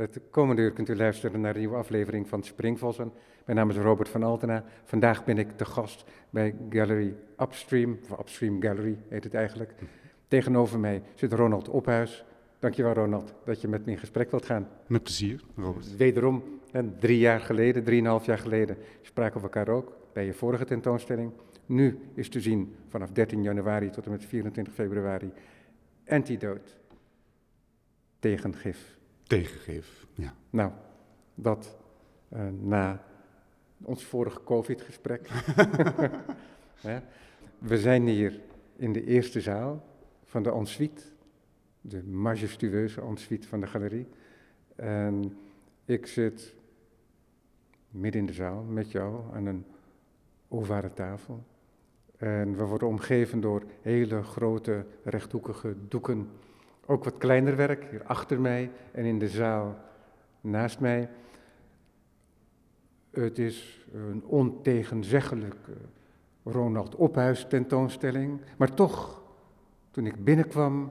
Het komende uur kunt u luisteren naar een nieuwe aflevering van Springvossen. Mijn naam is Robert van Altena. Vandaag ben ik de gast bij Gallery Upstream, of Upstream Gallery heet het eigenlijk. Tegenover mij zit Ronald Ophuis. Dankjewel Ronald dat je met me in gesprek wilt gaan. Met plezier, Robert. Wederom, drie jaar geleden, drieënhalf jaar geleden, spraken we elkaar ook bij je vorige tentoonstelling. Nu is te zien vanaf 13 januari tot en met 24 februari Antidote tegen gif. Tegengif, ja. Nou, dat uh, na ons vorige COVID-gesprek. we zijn hier in de eerste zaal van de ensuite, de majestueuze ensuite van de galerie. En ik zit midden in de zaal met jou aan een ovale tafel. En we worden omgeven door hele grote rechthoekige doeken ook wat kleiner werk, hier achter mij en in de zaal naast mij. Het is een ontegenzeggelijke Ronald Ophuis tentoonstelling, maar toch, toen ik binnenkwam,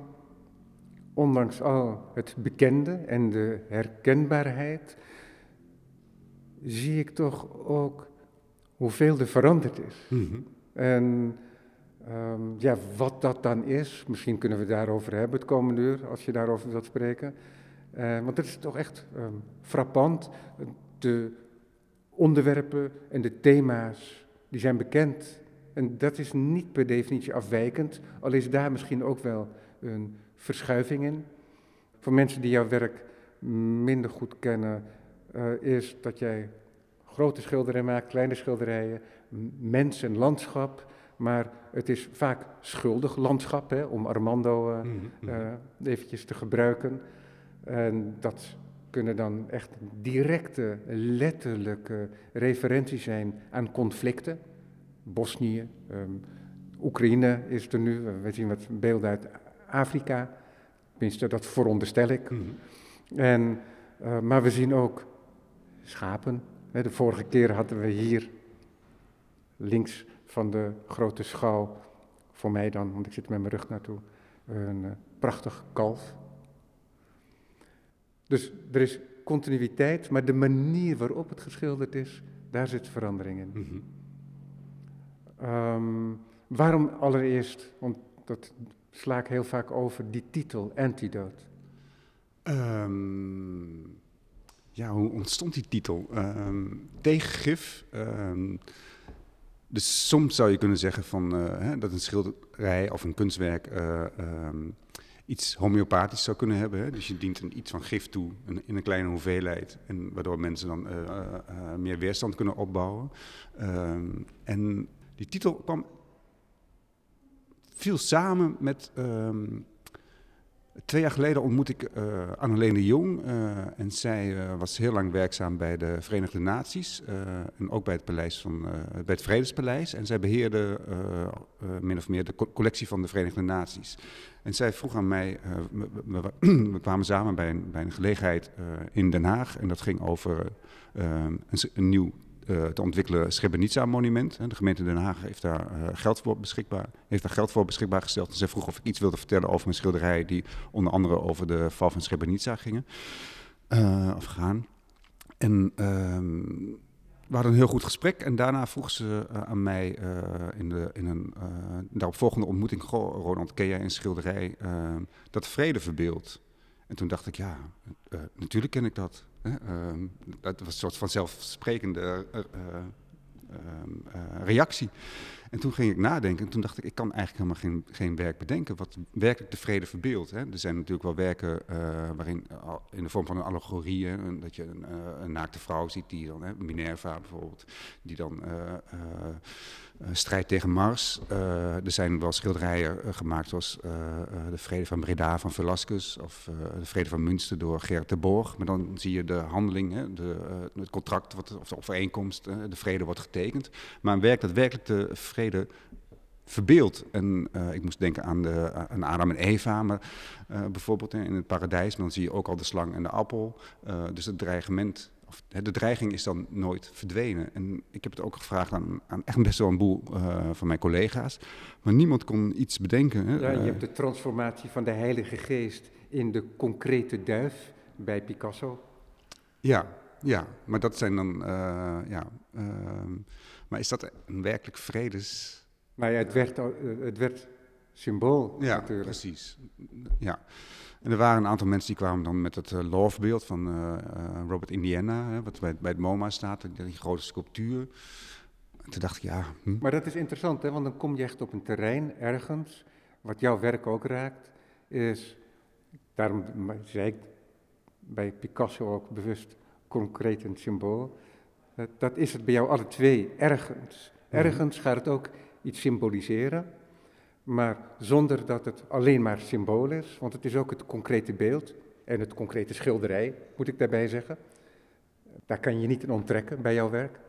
ondanks al het bekende en de herkenbaarheid, zie ik toch ook hoeveel er veranderd is. Mhm. En Ehm, ja, wat dat dan is, misschien kunnen we daarover hebben het komende uur, als je daarover wilt spreken. Uh, want het is toch echt um, frappant. De onderwerpen en de thema's, die zijn bekend. En dat is niet per definitie afwijkend, al is daar misschien ook wel een verschuiving in. Voor mensen die jouw werk minder goed kennen, uh, is dat jij grote schilderijen maakt, kleine schilderijen, mens en landschap. Maar het is vaak schuldig landschap, hè, om Armando uh, uh, eventjes te gebruiken. En dat kunnen dan echt directe, letterlijke referenties zijn aan conflicten. Bosnië, um, Oekraïne is er nu, we zien wat beelden uit Afrika. Tenminste, dat veronderstel ik. Mm -hmm. en, uh, maar we zien ook schapen. De vorige keer hadden we hier links van de grote schouw, voor mij dan, want ik zit met mijn rug naartoe, een uh, prachtig kalf. Dus er is continuïteit, maar de manier waarop het geschilderd is, daar zit verandering in. Mm -hmm. um, waarom allereerst, want dat sla ik heel vaak over, die titel, Antidote? Um, ja, hoe ontstond die titel? Um, tegengif. Dus soms zou je kunnen zeggen van, uh, hè, dat een schilderij of een kunstwerk uh, um, iets homeopathisch zou kunnen hebben. Hè? Dus je dient een, iets van gif toe in een kleine hoeveelheid, en waardoor mensen dan uh, meer weerstand kunnen opbouwen. Um, en die titel kwam viel samen met um, Twee jaar geleden ontmoette ik uh, Annelene Jong. Uh, en zij uh, was heel lang werkzaam bij de Verenigde Naties. en ook bij het, paleis van, bij het Vredespaleis. En zij beheerde min of meer de co collectie van de Verenigde Naties. En zij vroeg aan mij, we, we, kwamen samen bij een, bij een gelegenheid in Den Haag. En dat ging over een, nieuw te ontwikkelen Srebrenica-monument. De gemeente Den Haag heeft daar, uh, geld voor beschikbaar, heeft daar geld voor beschikbaar gesteld. En zij vroeg of ik iets wilde vertellen over een schilderij die onder andere over de val van Srebrenica gingen, uh, of gaan. En ehm, we hadden een heel goed gesprek en daarna vroeg ze aan mij in, de, in een daaropvolgende ontmoeting... Ronald, ken jij een schilderij dat vrede verbeeldt? En toen dacht ik, ja, natuurlijk ken ik dat. Uh, dat was een soort van zelfsprekende uh, uh, reactie. En toen ging ik nadenken en toen dacht ik, ik kan eigenlijk helemaal geen, geen werk bedenken wat werkelijk de vrede verbeeldt. Er zijn natuurlijk wel werken waarin, in de vorm van een allegorie, hè, dat je een, een, naakte vrouw ziet, die dan, hè, Minerva bijvoorbeeld, die dan strijd tegen Mars. Uh, er zijn wel schilderijen uh, gemaakt zoals de Vrede van Breda van Velasquez of de Vrede van Münster door Gerard de Borg. Maar dan zie je de handeling, hè, de, het contract of de overeenkomst, de vrede wordt getekend. Maar een werk dat werkelijk de vrede verbeeld. En ik moest denken aan, de, aan Adam en Eva, maar bijvoorbeeld in het paradijs. Maar dan zie je ook al de slang en de appel. Dus het dreigement of de dreiging is dan nooit verdwenen. En ik heb het ook gevraagd aan, aan echt best wel een boel uh, van mijn collega's. Maar niemand kon iets bedenken. Hè. Ja, je hebt de transformatie van de Heilige Geest in de concrete duif bij Picasso. Ja, ja, maar dat zijn dan, uh, ja. Ehm, maar is dat een werkelijk vredes... Nou ja, het werd, het werd symbool ja, natuurlijk. precies. Ja. En er waren een aantal mensen die kwamen dan met het uh, lovebeeld van uh, Robert Indiana, hè, wat bij, bij het MoMA staat, die grote sculptuur. En toen dacht ik, ja... Hm. Maar dat is interessant, hè, want dan kom je echt op een terrein ergens, wat jouw werk ook raakt, is, daarom zei ik bij Picasso ook bewust concreet een symbool. Dat, dat is het bij jou alle twee, ergens. Mhm. Ergens gaat het ook iets symboliseren, maar zonder dat het alleen maar symbool is, want het is ook het concrete beeld en het concrete schilderij, moet ik daarbij zeggen. Daar kan je niet in onttrekken bij jouw werk.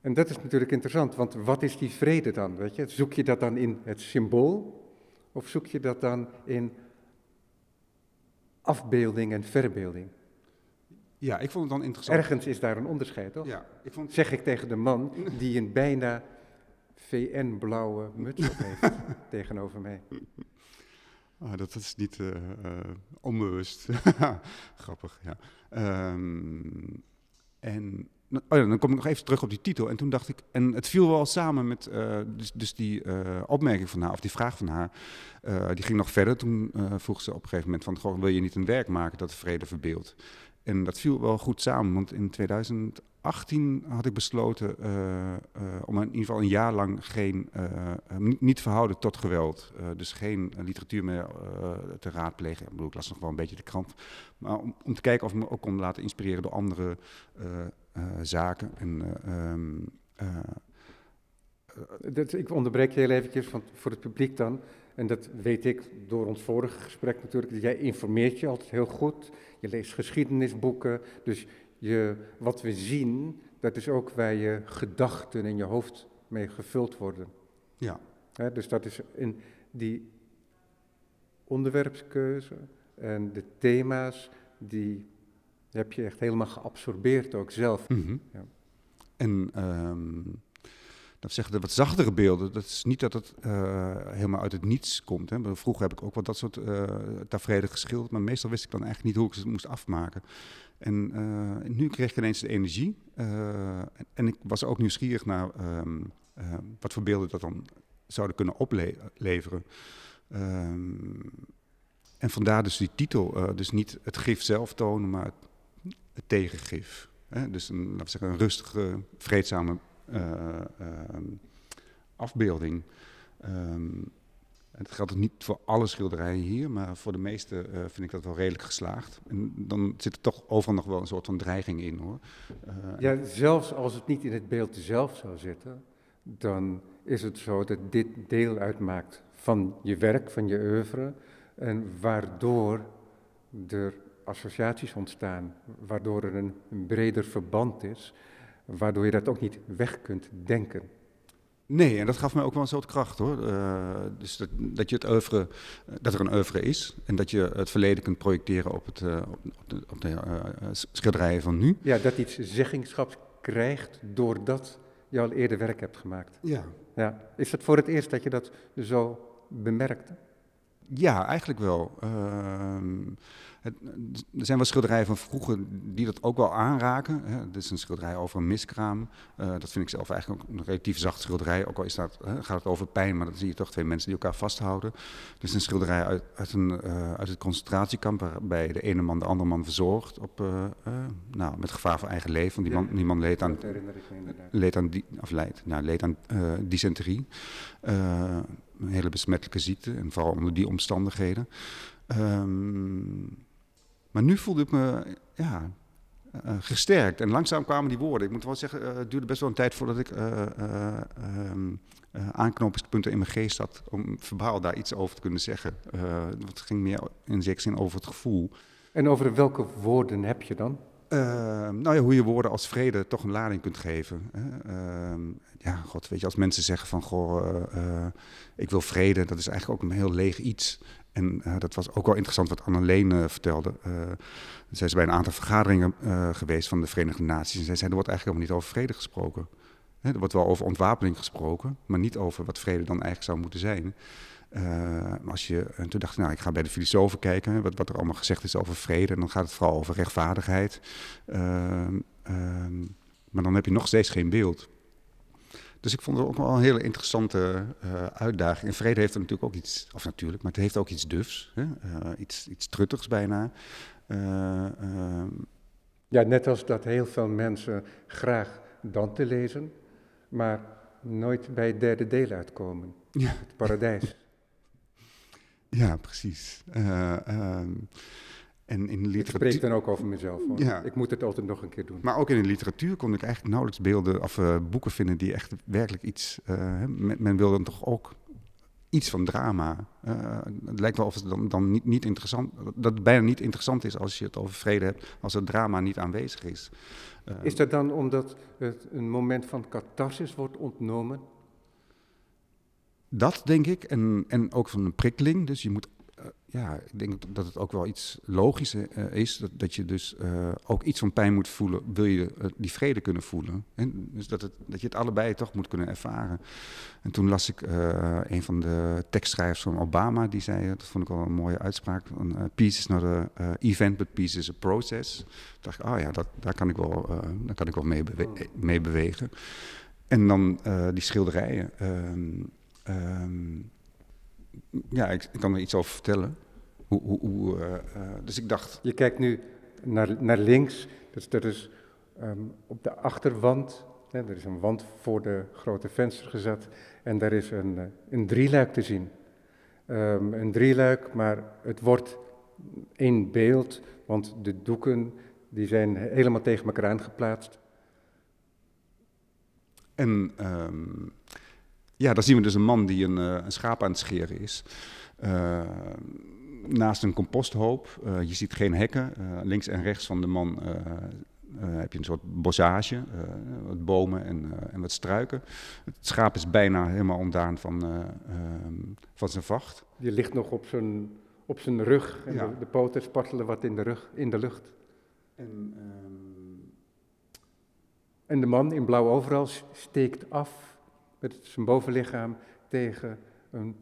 En dat is natuurlijk interessant, want wat is die vrede dan? Weet je? Zoek je dat dan in het symbool of zoek je dat dan in afbeelding en verbeelding? Ja, ik vond het dan interessant. Ergens is daar een onderscheid, toch? Ja, ik vond... Zeg ik tegen de man die een bijna VN-blauwe muts op heeft tegenover mij. Oh, dat is niet uh, onbewust. Grappig, ja. Um, en Oh ja, dan kom ik nog even terug op die titel. En toen dacht ik, en het viel wel samen met uh, dus, dus, die opmerking van haar, of die vraag van haar. Die ging nog verder. Toen vroeg ze op een gegeven moment van, goh, wil je niet een werk maken dat vrede verbeeldt? En dat viel wel goed samen, want in 2018 had ik besloten uh, uh, om in ieder geval een jaar lang geen, uh, niet verhouden tot geweld. dus geen literatuur meer te raadplegen. Ik bedoel, ik las nog wel een beetje de krant. Maar om, om te kijken of ik me ook kon laten inspireren door andere zaken. En, um, dat, ik onderbreek je heel eventjes van, voor het publiek dan. En dat weet ik door ons vorige gesprek natuurlijk. Jij informeert je altijd heel goed. Je leest geschiedenisboeken. Dus je, wat we zien, dat is ook waar je gedachten in je hoofd mee gevuld worden. Ja. dus dat is in die onderwerpskeuze en de thema's, die heb je echt helemaal geabsorbeerd ook zelf. Mm ja. En um, dat zeggen de wat zachtere beelden, dat is niet dat het uh, helemaal uit het niets komt. Hè. Vroeger heb ik ook wat dat soort uh, geschilderd, maar meestal wist ik dan eigenlijk niet hoe ik ze moest afmaken. En uh, nu kreeg ik ineens de energie. en ik was ook nieuwsgierig naar um, wat voor beelden dat dan zouden kunnen opleveren. Um, en vandaar dus die titel. dus niet het gif zelf tonen, maar het, het tegengif. Hè? Dus een, laten we zeggen, een rustige, vreedzame afbeelding. Um, het geldt niet voor alle schilderijen hier, maar voor de meeste uh, vind ik dat wel redelijk geslaagd. En dan zit er toch overal nog wel een soort van dreiging in hoor. Uh, ja, zelfs als het niet in het beeld zelf zou zitten, dan is het zo dat dit deel uitmaakt van je werk, van je oeuvre. En waardoor er associaties ontstaan, waardoor er een breder verband is waardoor je dat ook niet weg kunt denken. Nee, en dat gaf mij ook wel een soort kracht hoor. Uh, dus dat, dat, je het oeuvre, dat er een oeuvre is en dat je het verleden kunt projecteren op, het, uh, op de, op de uh, schilderijen van nu. Ja, dat iets zeggingschap krijgt doordat je al eerder werk hebt gemaakt. Ja. ja. Is het voor het eerst dat je dat zo bemerkte? Ja, eigenlijk wel. Ehm, er zijn wel schilderijen van vroeger die dat ook wel aanraken. Hè. Dit is een schilderij over een miskraam. Uh, dat vind ik zelf eigenlijk ook een relatief zacht schilderij. Ook al is dat, hè, gaat het over pijn, maar dan zie je toch twee mensen die elkaar vasthouden. Dus een schilderij uit, uit, een, uh, uit het concentratiekamp waarbij de ene man de andere man verzorgt op, uh, nou, met gevaar voor eigen leven. Want die man, die man leed aan, leed aan, die, of leed, nou, leed aan dysenterie. Een hele besmettelijke ziekte en vooral onder die omstandigheden. Um, maar nu voelde ik me ja, uh, gesterkt. En langzaam kwamen die woorden. Ik moet wel zeggen, uh, het duurde best wel een tijd voordat ik uh, aanknopingspunten in mijn geest had. om verbaal daar iets over te kunnen zeggen. het ging meer in zekere zin over het gevoel. En over welke woorden heb je dan? Ehm, nou ja, hoe je woorden als vrede toch een lading kunt geven. Hè? Ja, god, weet je, als mensen zeggen van, goh, ik wil vrede, dat is eigenlijk ook een heel leeg iets. En uh, dat was ook wel interessant wat Anneleen vertelde. Zij is bij een aantal vergaderingen geweest van de Verenigde Naties. En zij zei, er wordt eigenlijk helemaal niet over vrede gesproken. Er wordt wel over ontwapening gesproken, maar niet over wat vrede dan eigenlijk zou moeten zijn. als je, en toen dacht ik, nou, ik ga bij de filosofen kijken, wat, wat er allemaal gezegd is over vrede. En dan gaat het vooral over rechtvaardigheid. Ehm, ehm, maar dan heb je nog steeds geen beeld. Dus ik vond het ook wel een hele interessante uh, uitdaging. En vrede heeft er natuurlijk ook iets, of natuurlijk, maar het heeft ook iets dufs, hè? Uh, iets, iets truttigs bijna. Uh, ja, net als dat heel veel mensen graag Dante lezen, maar nooit bij het derde deel uitkomen. Ja. Het paradijs. Ja, precies. Uh, en in literatuur... Ik spreek dan ook over mezelf. Hoor. Ja. Ik moet het altijd nog een keer doen. Maar ook in de literatuur kon ik eigenlijk nauwelijks beelden of uh, boeken vinden die echt werkelijk iets. Uh, men, men, wil dan toch ook iets van drama. Uh, het lijkt wel of het dan, dan niet, niet, interessant, dat het bijna niet interessant is als je het over vrede hebt, als het drama niet aanwezig is. is dat dan omdat het een moment van catharsis wordt ontnomen? Dat denk ik, en, en ook van een prikkeling. Dus je moet ja, ik denk dat het ook wel iets logisch uh, is. Dat, dat je dus uh, ook iets van pijn moet voelen, wil je uh, die vrede kunnen voelen. En dus dat, het, dat je het allebei toch moet kunnen ervaren. En toen las ik een van de tekstschrijvers van Obama, die zei, dat vond ik wel een mooie uitspraak, van, peace is not an event, but peace is a process. Toen dacht ik, ah oh ja, dat, daar kan ik wel, daar kan ik wel mee, bewe mee bewegen. En dan die schilderijen. Um, um, ja, ik, ik, kan er iets over vertellen. Hoe, hoe, hoe uh, uh, dus ik dacht... Je kijkt nu naar, naar links, dus er is um, op de achterwand, hè, er is een wand voor de grote venster gezet en daar is een, uh, een drieluik te zien. Um, een drieluik, maar het wordt één beeld, want de doeken die zijn helemaal tegen elkaar aangeplaatst. En um, ja, dan zien we dus een man die een, uh, een schaap aan het scheren is. Uh, naast een composthoop. Uh, je ziet geen hekken. links en rechts van de man heb je een soort bosage. wat bomen en, en wat struiken. Het schaap is bijna helemaal ontdaan van, ehm, van zijn vacht. Die ligt nog op zijn, op zijn rug. En ja. de, de, poten spartelen wat in de, rug, in de lucht. En, um... en de man in blauw overal steekt af met zijn bovenlichaam tegen een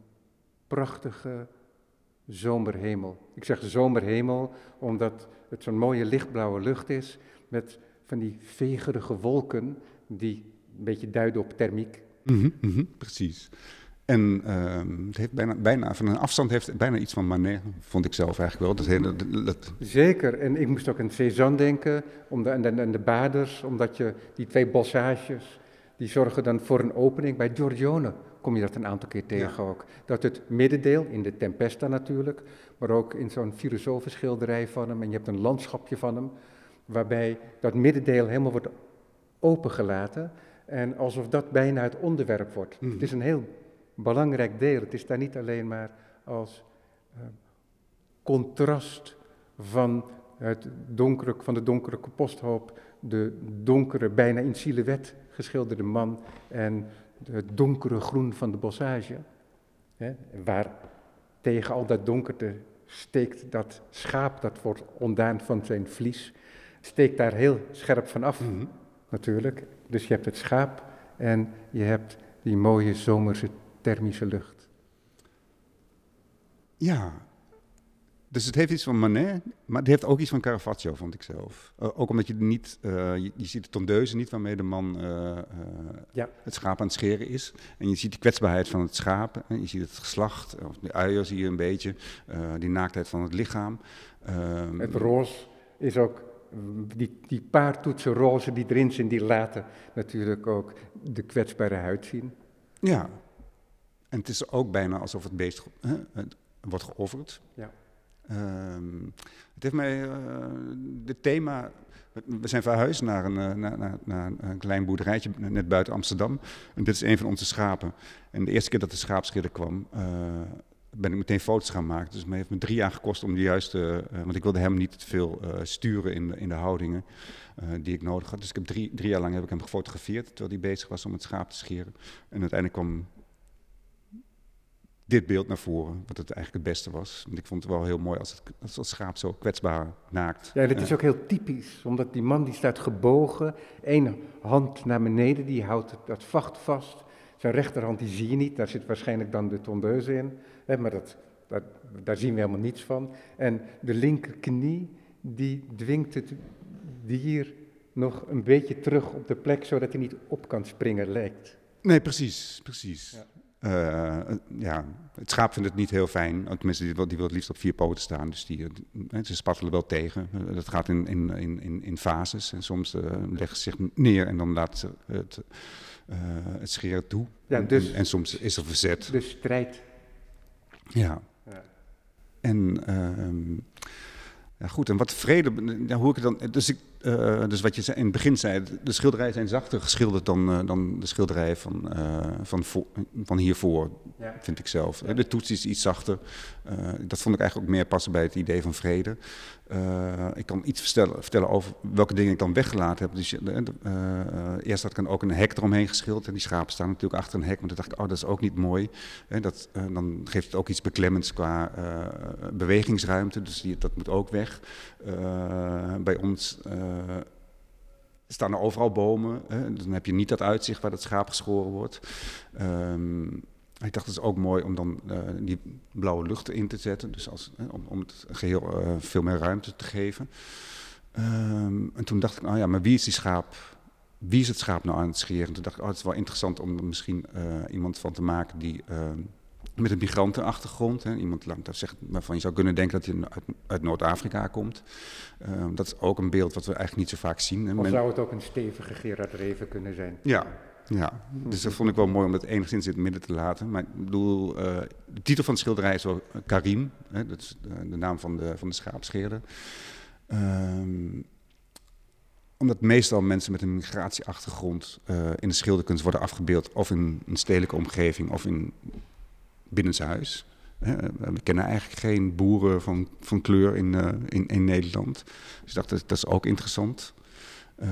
prachtige zomerhemel. Ik zeg zomerhemel omdat het zo'n mooie lichtblauwe lucht is met van die vegerige wolken die een beetje duiden op thermiek. Mm -hmm, precies. En uh, het heeft bijna, bijna, van een afstand heeft het bijna iets van Manet, vond ik zelf eigenlijk wel. Dat hele, dat... Zeker, en ik moest ook aan Cézanne denken, om de, en, de, en de baders, omdat je die twee bossages die zorgen dan voor een opening. Bij Giorgione kom je dat een aantal keer tegen ook. Dat het middendeel, in de Tempesta natuurlijk, maar ook in zo'n filosofenschilderij van hem, en je hebt een landschapje van hem, waarbij dat middendeel helemaal wordt opengelaten en alsof dat bijna het onderwerp wordt. Mhm. Het is een heel belangrijk deel. Het is daar niet alleen maar als uh, contrast van, het donkere, van de donkere posthoop, de donkere, bijna in silhouet geschilderde man en het donkere groen van de bossage. Hè, waar tegen al dat donkerte steekt dat schaap, dat wordt ontdaan van zijn vlies, steekt daar heel scherp van af, mm -hmm. natuurlijk. Dus je hebt het schaap en je hebt die mooie zomerse thermische lucht. Ja, dus het heeft iets van Manet, maar het heeft ook iets van Caravaggio, vond ik zelf. Uh, ook omdat je niet, uh, je, je, ziet de tondeuze niet waarmee de man uh, ja. het schaap aan het scheren is. En je ziet de kwetsbaarheid van het schaap, en je ziet het geslacht, of de uier zie je een beetje, die naaktheid van het lichaam. Ehm, het roze is ook, die, die paar toetsen roze die erin zijn, die laten natuurlijk ook de kwetsbare huid zien. Ja, en het is ook bijna alsof het beest wordt geofferd. Ja. Um, het heeft mij, het thema, we zijn verhuisd naar een, uh, naar, naar, naar, een klein boerderijtje net buiten Amsterdam. En dit is een van onze schapen. En de eerste keer dat de schaapschidder kwam, uh, ben ik meteen foto's gaan maken. Dus het heeft me drie jaar gekost om de juiste, want ik wilde hem niet te veel sturen in de, in de houdingen die ik nodig had. Dus ik heb drie, drie jaar lang heb ik hem gefotografeerd terwijl hij bezig was om het schaap te scheren. En uiteindelijk kwam dit beeld naar voren, wat het eigenlijk het beste was. Want ik vond het wel heel mooi als het, als het schaap zo kwetsbaar naakt. Ja, dat is ook heel typisch, omdat die man die staat gebogen, één hand naar beneden, die houdt dat vacht vast. zijn rechterhand die zie je niet, daar zit waarschijnlijk dan de tondeuze in, hè, maar dat, dat, daar zien we helemaal niets van. En de linkerknie, die dwingt het dier nog een beetje terug op de plek, zodat hij niet op kan springen, lijkt. Nee, precies, precies. Ja. Uh, ja, het schaap vindt het niet heel fijn. Tenminste, die wil, die wil het liefst op vier poten staan. Dus die, uh, ze spattelen wel tegen. Uh, dat gaat in, in, in, in fases. En soms leggen ze zich neer en dan laten ze het, het scheren toe. Ja, dus, en, en, soms is er verzet. De strijd. Ja. ja. En ehm, ja, goed, en wat vrede, hoe ik het dan. Dus, ik, uh, dus wat je in het begin zei, de schilderijen zijn zachter geschilderd dan, uh, dan de schilderijen van, uh, van, van hiervoor, ja. vind ik zelf. Ja. De toets is iets zachter. dat vond ik eigenlijk ook meer passen bij het idee van vrede. Ik kan iets vertellen, vertellen, over welke dingen ik dan weggelaten heb. Dus, eerst had ik dan ook een hek eromheen geschilderd. En die schapen staan natuurlijk achter een hek. Maar toen dacht ik, oh, dat is ook niet mooi. dat, dan geeft het ook iets beklemmends qua bewegingsruimte. Dus die, dat moet ook weg. bij ons staan er overal bomen. Hè? Dan heb je niet dat uitzicht waar dat schaap geschoren wordt. Um, ik dacht, het is ook mooi om dan uh, die blauwe lucht in te zetten. Dus als, om, om het geheel uh, veel meer ruimte te geven. Um, en toen dacht ik, nou ja, maar wie is die schaap? Wie is het schaap nou aan het scheren? En toen dacht ik, oh, het is wel interessant om er misschien iemand van te maken die ehm, met een migrantenachtergrond. Hè, iemand dat zegt, waarvan je zou kunnen denken dat hij uit, uit Noord-Afrika komt. Uh, dat is ook een beeld wat we eigenlijk niet zo vaak zien. Hè. Of zou het ook een stevige Gerard Reven kunnen zijn? Ja, ja, dus dat vond ik wel mooi om dat enigszins in het midden te laten. Maar ik bedoel, uh, de titel van de schilderij is wel Karim, hè, dat is de, de, naam van de, van de schaapscheerder. Um, omdat meestal mensen met een migratieachtergrond uh, in de schilderkunst worden afgebeeld, of in een stedelijke omgeving of in binnenshuis. We kennen eigenlijk geen boeren van, van kleur in, uh, in, in Nederland. Dus ik dacht, dat, dat is ook interessant. Uh,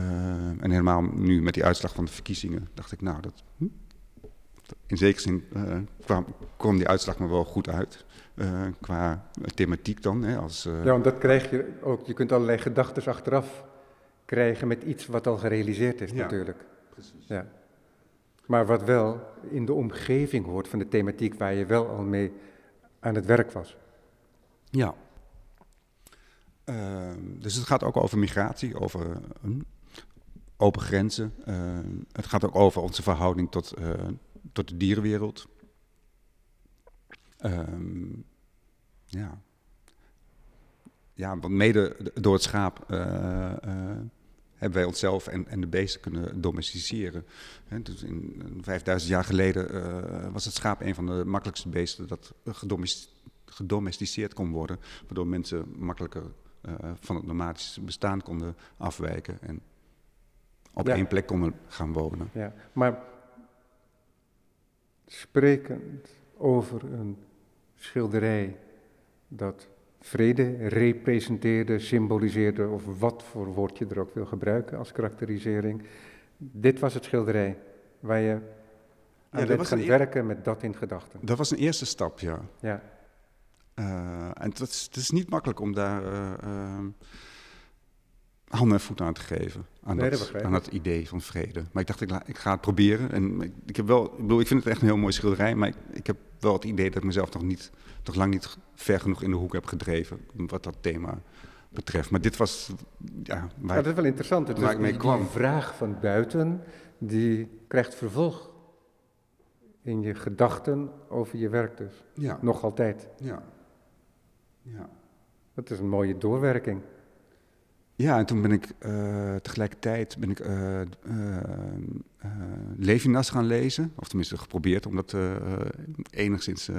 en helemaal nu met die uitslag van de verkiezingen dacht ik, nou, dat, hm? in zekere zin uh, kwam, kwam, die uitslag me wel goed uit. Qua thematiek dan. Hè, als, ja, want dat krijg je ook. Je kunt allerlei gedachten achteraf krijgen met iets wat al gerealiseerd is, ja, natuurlijk. Precies. Ja. Maar wat wel in de omgeving hoort van de thematiek waar je wel al mee aan het werk was. Ja. Uh, dus het gaat ook over migratie, over hm, open grenzen. Uh, het gaat ook over onze verhouding tot, uh, tot de dierenwereld. Uh, ja. ja, want mede door het schaap uh, hebben wij onszelf en, en de beesten kunnen domesticeren. He, dus in, 5000 jaar geleden was het schaap een van de makkelijkste beesten dat gedomesticeerd kon worden, waardoor mensen makkelijker van het nomadische bestaan konden afwijken en op één plek konden gaan wonen. Ja, maar sprekend over een schilderij dat vrede representeerde, symboliseerde, of wat voor woord je er ook wil gebruiken als karakterisering. Dit was het schilderij waar je aan ja, gaan e- werken met dat in gedachten. Dat was een eerste stap, ja. ja. Uh, en het is, het is, niet makkelijk om daar uh, uh, handen en voeten aan te geven. Aan, dat, aan dat idee van vrede. Maar ik dacht, ik, ik ga het proberen. En ik, ik, heb wel, ik, bedoel, ik vind het echt een heel mooi schilderij. Maar ik, ik, heb wel het idee dat ik mezelf nog, niet, nog lang niet ver genoeg in de hoek heb gedreven. Wat dat thema betreft. Maar dit was. Ja, waar dat is wel interessant. Het waar ik mee kwam. vraag van buiten, die krijgt vervolg in je gedachten over je werk dus. Ja. Nog altijd. Ja. ja. Dat is een mooie doorwerking. Ja, en toen ben ik uh, tegelijkertijd ben ik, uh, uh, Levinas gaan lezen. Of tenminste geprobeerd om dat enigszins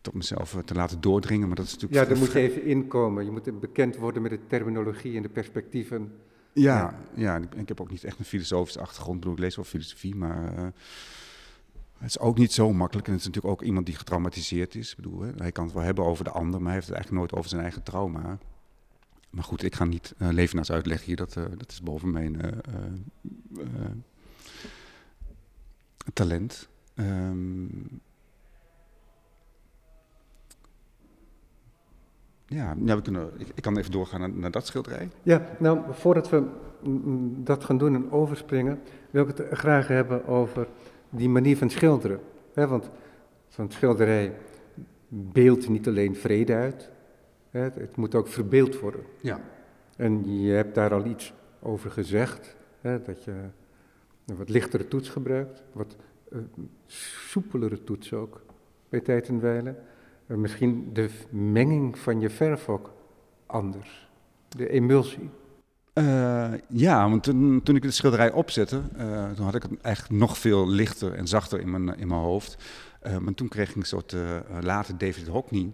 tot mezelf te laten doordringen. Maar dat is natuurlijk ja, daar moet je even inkomen. Je moet bekend worden met de terminologie en de perspectieven. Ja, ja. ja ik, heb ook niet echt een filosofische achtergrond. Ik bedoel, ik lees wel filosofie, maar... Het is ook niet zo makkelijk. En het is natuurlijk ook iemand die getraumatiseerd is. Ik bedoel, hè, hij kan het wel hebben over de ander, maar hij heeft het eigenlijk nooit over zijn eigen trauma. Maar goed, ik ga niet uh, Levenaars uitleggen hier, dat, uh, dat is boven mijn uh, talent. Um, ja, ja we kunnen, ik, ik, kan even doorgaan naar, naar, dat schilderij. Ja, nou, voordat we dat gaan doen en overspringen, wil ik het graag hebben over die manier van schilderen. Hè, want zo'n schilderij beeldt niet alleen vrede uit, hè, het moet ook verbeeld worden. Ja. En je hebt daar al iets over gezegd, hè, dat je een wat lichtere toets gebruikt, wat uh, soepelere toets ook bij tijd en wijle. Uh, misschien de menging van je verf ook anders, de emulsie. Uh, ja, want toen, toen ik de schilderij opzette, toen had ik het eigenlijk nog veel lichter en zachter in mijn, in mijn hoofd. Uh, maar toen kreeg ik een soort later David Hockney.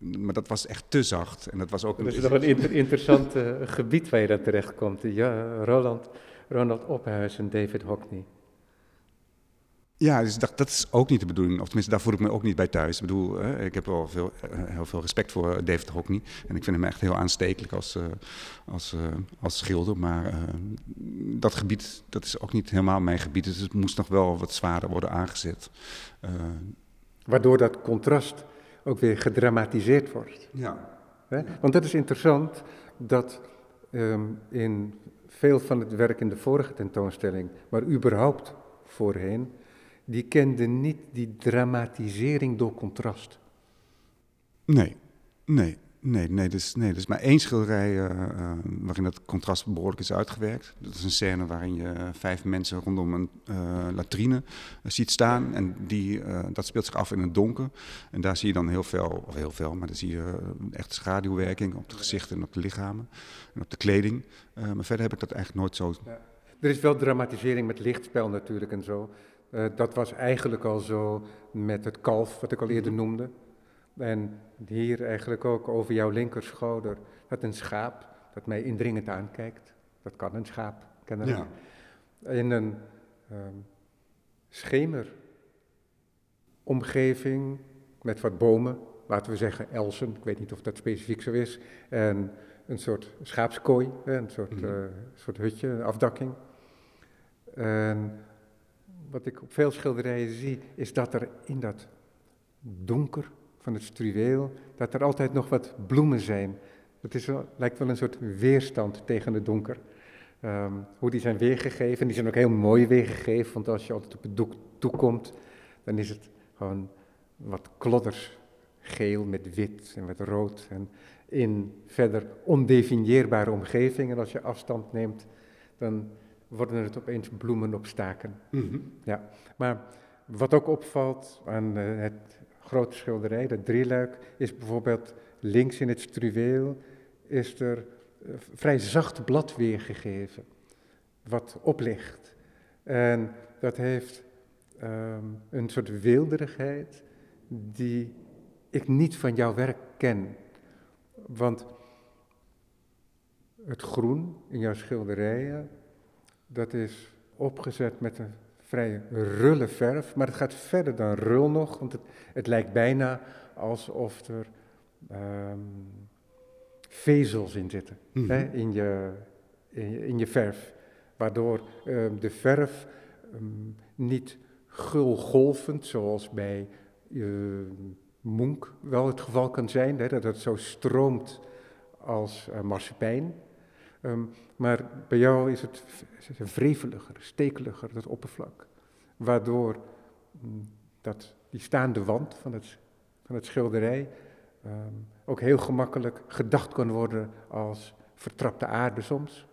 maar dat was echt te zacht. En dat was ook. Dat is nog een inter interessant gebied waar je dan terecht komt. Ja, Roland, Ronald Ophuis en David Hockney. Ja, dus dat, dat is ook niet de bedoeling. Of tenminste, daar voel ik me ook niet bij thuis. Ik bedoel, hè, ik heb wel veel, eh, heel veel respect voor David Hockney. En ik vind hem echt heel aanstekelijk als, uh, als, uh, als schilder. Maar uh, dat gebied, dat is ook niet helemaal mijn gebied. Dus het moest nog wel wat zwaarder worden aangezet. Waardoor dat contrast ook weer gedramatiseerd wordt. Ja. Hè? Want dat is interessant, dat um, in veel van het werk in de vorige tentoonstelling, maar überhaupt voorheen die kende niet die dramatisering door contrast. Nee, nee, nee, nee. Dus, nee, dus maar één schilderij uh, uh, waarin dat contrast behoorlijk is uitgewerkt. Dat is een scène waarin je vijf mensen rondom een uh, latrine ziet staan. En die, dat speelt zich af in het donker. En daar zie je dan heel veel, of heel veel, maar dan zie je echt schaduwwerking op de gezichten en op de lichamen. En op de kleding. maar verder heb ik dat eigenlijk nooit zo... Ja. Er is wel dramatisering met lichtspel natuurlijk en zo. Uh, dat was eigenlijk al zo met het kalf, wat ik al eerder noemde. En hier eigenlijk ook over jouw linkerschouder. Dat een schaap dat mij indringend aankijkt. Dat kan een schaap, kennelijk. Ja. In een um, schemeromgeving met wat bomen, laten we zeggen elsen, ik weet niet of dat specifiek zo is. En een soort schaapskooi, een soort, mm. uh, soort hutje, een afdakking. En wat ik op veel schilderijen zie, is dat er in dat donker van het struweel, dat er altijd nog wat bloemen zijn. Het is lijkt wel een soort weerstand tegen het donker. Um, hoe die zijn weergegeven, die zijn ook heel mooi weergegeven, want als je altijd op het doek toekomt, dan is het gewoon wat klodders, geel met wit en met rood. En in verder ondefinieerbare omgevingen, als je afstand neemt, dan worden het opeens bloemen op staken. Mm-hmm. Ja, maar wat ook opvalt aan uh, het grote schilderij, dat drieluik, is bijvoorbeeld links in het struweel is er uh, vrij zacht blad weergegeven, wat oplicht. En dat heeft um, een soort weelderigheid die ik niet van jouw werk ken. Want het groen in jouw schilderijen dat is opgezet met een vrij rulle verf, maar het gaat verder dan rul nog, want het, het lijkt bijna alsof er um, vezels in zitten, mm-hmm. hè, in, je, in, je, in, je, verf, waardoor um, de verf um, niet gulgolvend, zoals bij uh, Munch wel het geval kan zijn, hè, dat het zo stroomt als uh, marsepein, Um, maar bij jou is het vreveliger, stekeliger, dat oppervlak. Waardoor um, dat, die staande wand van het, van het schilderij um, ook heel gemakkelijk gedacht kan worden als vertrapte aarde soms.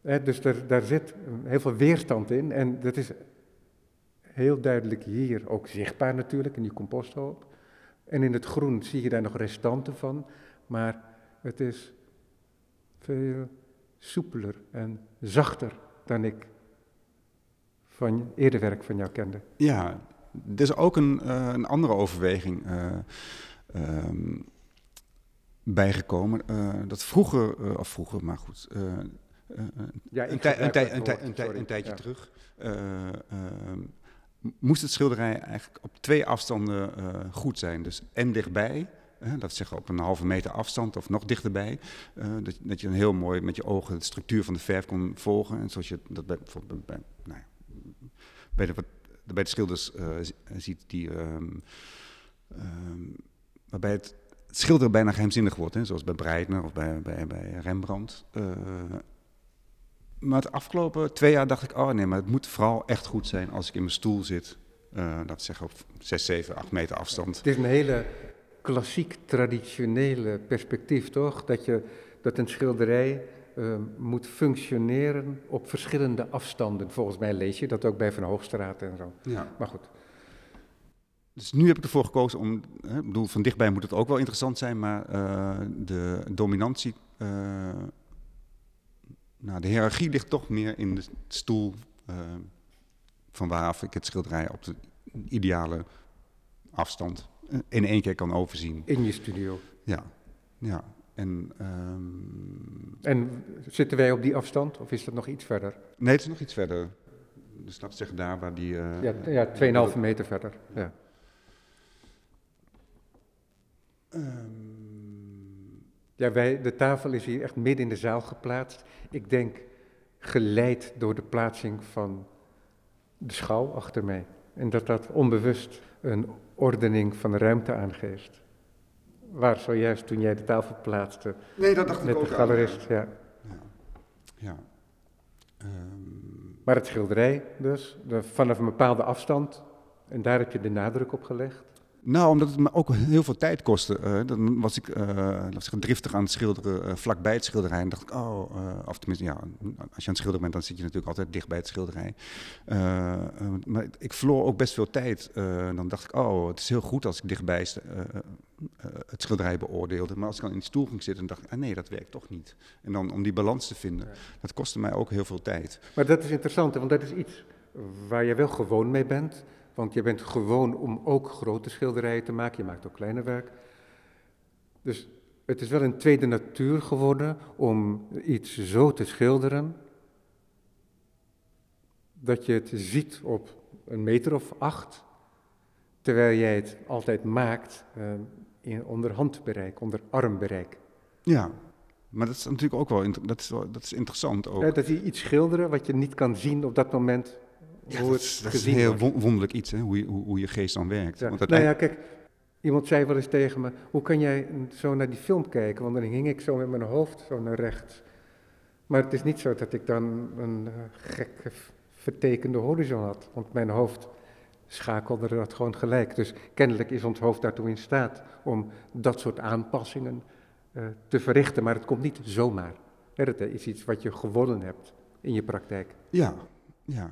He, dus daar, daar zit heel veel weerstand in en dat is heel duidelijk hier ook zichtbaar natuurlijk in die composthoop. En in het groen zie je daar nog restanten van, maar het is veel soepeler en zachter dan ik van eerder werk van jou kende. Ja, er is ook een, uh, een andere overweging uh, um, bijgekomen. Uh, dat vroeger, of vroeger, maar goed. ja, een, tij, een, tij, een, tij, een, tij, een tijdje ja. terug. Ehm, moest het schilderij eigenlijk op twee afstanden goed zijn. Dus en dichtbij dat zeggen op een halve meter afstand of nog dichterbij. Uh, dat, dat, je een heel mooi met je ogen de structuur van de verf kon volgen. En zoals je dat bij, bij, nou ja, bij, de, bij de schilders uh, ziet, die, um, um, waarbij het schilderen bijna geheimzinnig wordt. Hè, zoals bij Breitner of bij, bij, bij Rembrandt. Uh, Maar het afgelopen twee jaar dacht ik, oh nee, maar het moet vooral echt goed zijn als ik in mijn stoel zit. Uh, dat zeg op 6, 7, 8 meter afstand. Het is een hele klassiek traditionele perspectief, toch? Dat, je, dat een schilderij uh, moet functioneren op verschillende afstanden. Volgens mij lees je dat ook bij Van Hoogstraat en zo. Ja. Maar goed. Dus nu heb ik ervoor gekozen om, ik bedoel, van dichtbij moet het ook wel interessant zijn, maar uh, de dominantie, uh, nou, de hiërarchie ligt toch meer in de stoel van waaraf ik het schilderij op de ideale afstand in één keer kan overzien. In je studio? Ja, ja. En, um... en zitten wij op die afstand of is dat nog iets verder? Nee, het is nog iets verder. Dus we zeggen daar waar die... Uh, ja, ja 2,5 meter verder. Ja. Um... ja, wij, de tafel is hier echt midden in de zaal geplaatst. Ik denk geleid door de plaatsing van de schouw achter mij. En dat dat onbewust een ordening van de ruimte aangeeft. Waar zojuist toen jij de tafel plaatste nee, dat dacht met ik ook de galerist. Aan, ja. ja. ja. Um... Maar het schilderij dus, de, vanaf een bepaalde afstand, en daar heb je de nadruk op gelegd. Nou, omdat het me ook heel veel tijd kostte. Uh, dan was ik, uh, was ik driftig aan het schilderen uh, vlakbij het schilderij. En dacht ik, oh, of tenminste, ja, als je aan het schilderen bent, dan zit je natuurlijk altijd dicht bij het schilderij. maar ik verloor ook best veel tijd. dan dacht ik, oh, het is heel goed als ik dichtbij het schilderij beoordeelde. Maar als ik dan in de stoel ging zitten, dacht ik, ah, nee, dat werkt toch niet. En dan om die balans te vinden, dat kostte mij ook heel veel tijd. Maar dat is interessant, want dat is iets waar je wel gewoon mee bent. Want je bent gewoon om ook grote schilderijen te maken. Je maakt ook kleine werk. Dus het is wel een tweede natuur geworden om iets zo te schilderen. Dat je het ziet op een meter of acht. Terwijl jij het altijd maakt uh, in, onder handbereik, onder armbereik. Ja, maar dat is natuurlijk ook wel dat is, dat is interessant. Ook. Ja, dat je iets schilderen wat je niet kan zien op dat moment ja, dat, is, dat is een heel wonderlijk iets, hè? Hoe, je, hoe, hoe je geest dan werkt. Ja. Want nou ja, kijk, iemand zei wel eens tegen me, hoe kan jij zo naar die film kijken? Want dan hing ik zo met mijn hoofd zo naar rechts. Maar het is niet zo dat ik dan een uh, gekke vertekende horizon had, want mijn hoofd schakelde dat gewoon gelijk. Dus kennelijk is ons hoofd daartoe in staat om dat soort aanpassingen uh, te verrichten, maar het komt niet zomaar. Het is iets wat je gewonnen hebt in je praktijk. Ja, ja.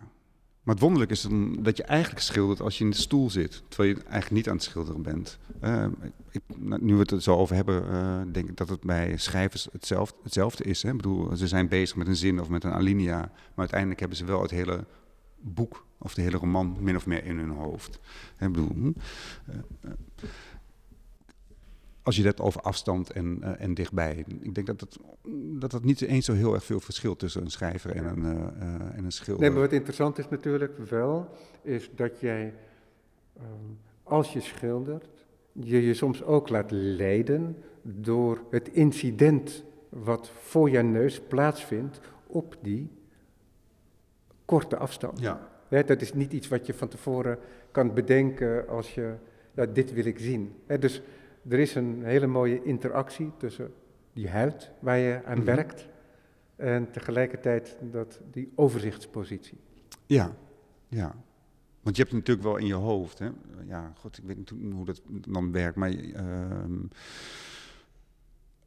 Maar het wonderlijk is dan dat je eigenlijk schildert als je in de stoel zit, terwijl je eigenlijk niet aan het schilderen bent. Uh, ik, nu we het er zo over hebben, uh, denk ik dat het bij schrijvers hetzelfde, hetzelfde is. Hè? Ik bedoel, ze zijn bezig met een zin of met een alinea, maar uiteindelijk hebben ze wel het hele boek of de hele roman min of meer in hun hoofd. Ik bedoel, uh, als je het over afstand en, uh, en dichtbij. Ik denk dat het, dat het niet eens zo heel erg veel verschilt tussen een schrijver en een, uh, en een schilder. Nee, maar wat interessant is natuurlijk wel, is dat jij, um, als je schildert, je je soms ook laat leiden door het incident wat voor je neus plaatsvindt op die korte afstand. Ja. He, dat is niet iets wat je van tevoren kan bedenken als je, ja, dit wil ik zien. He, dus er is een hele mooie interactie tussen die huid waar je aan mm -hmm. werkt en tegelijkertijd dat, die overzichtspositie. Ja, ja. Want je hebt het natuurlijk wel in je hoofd. Hè? Ja, god, ik weet niet hoe dat dan werkt, maar uh,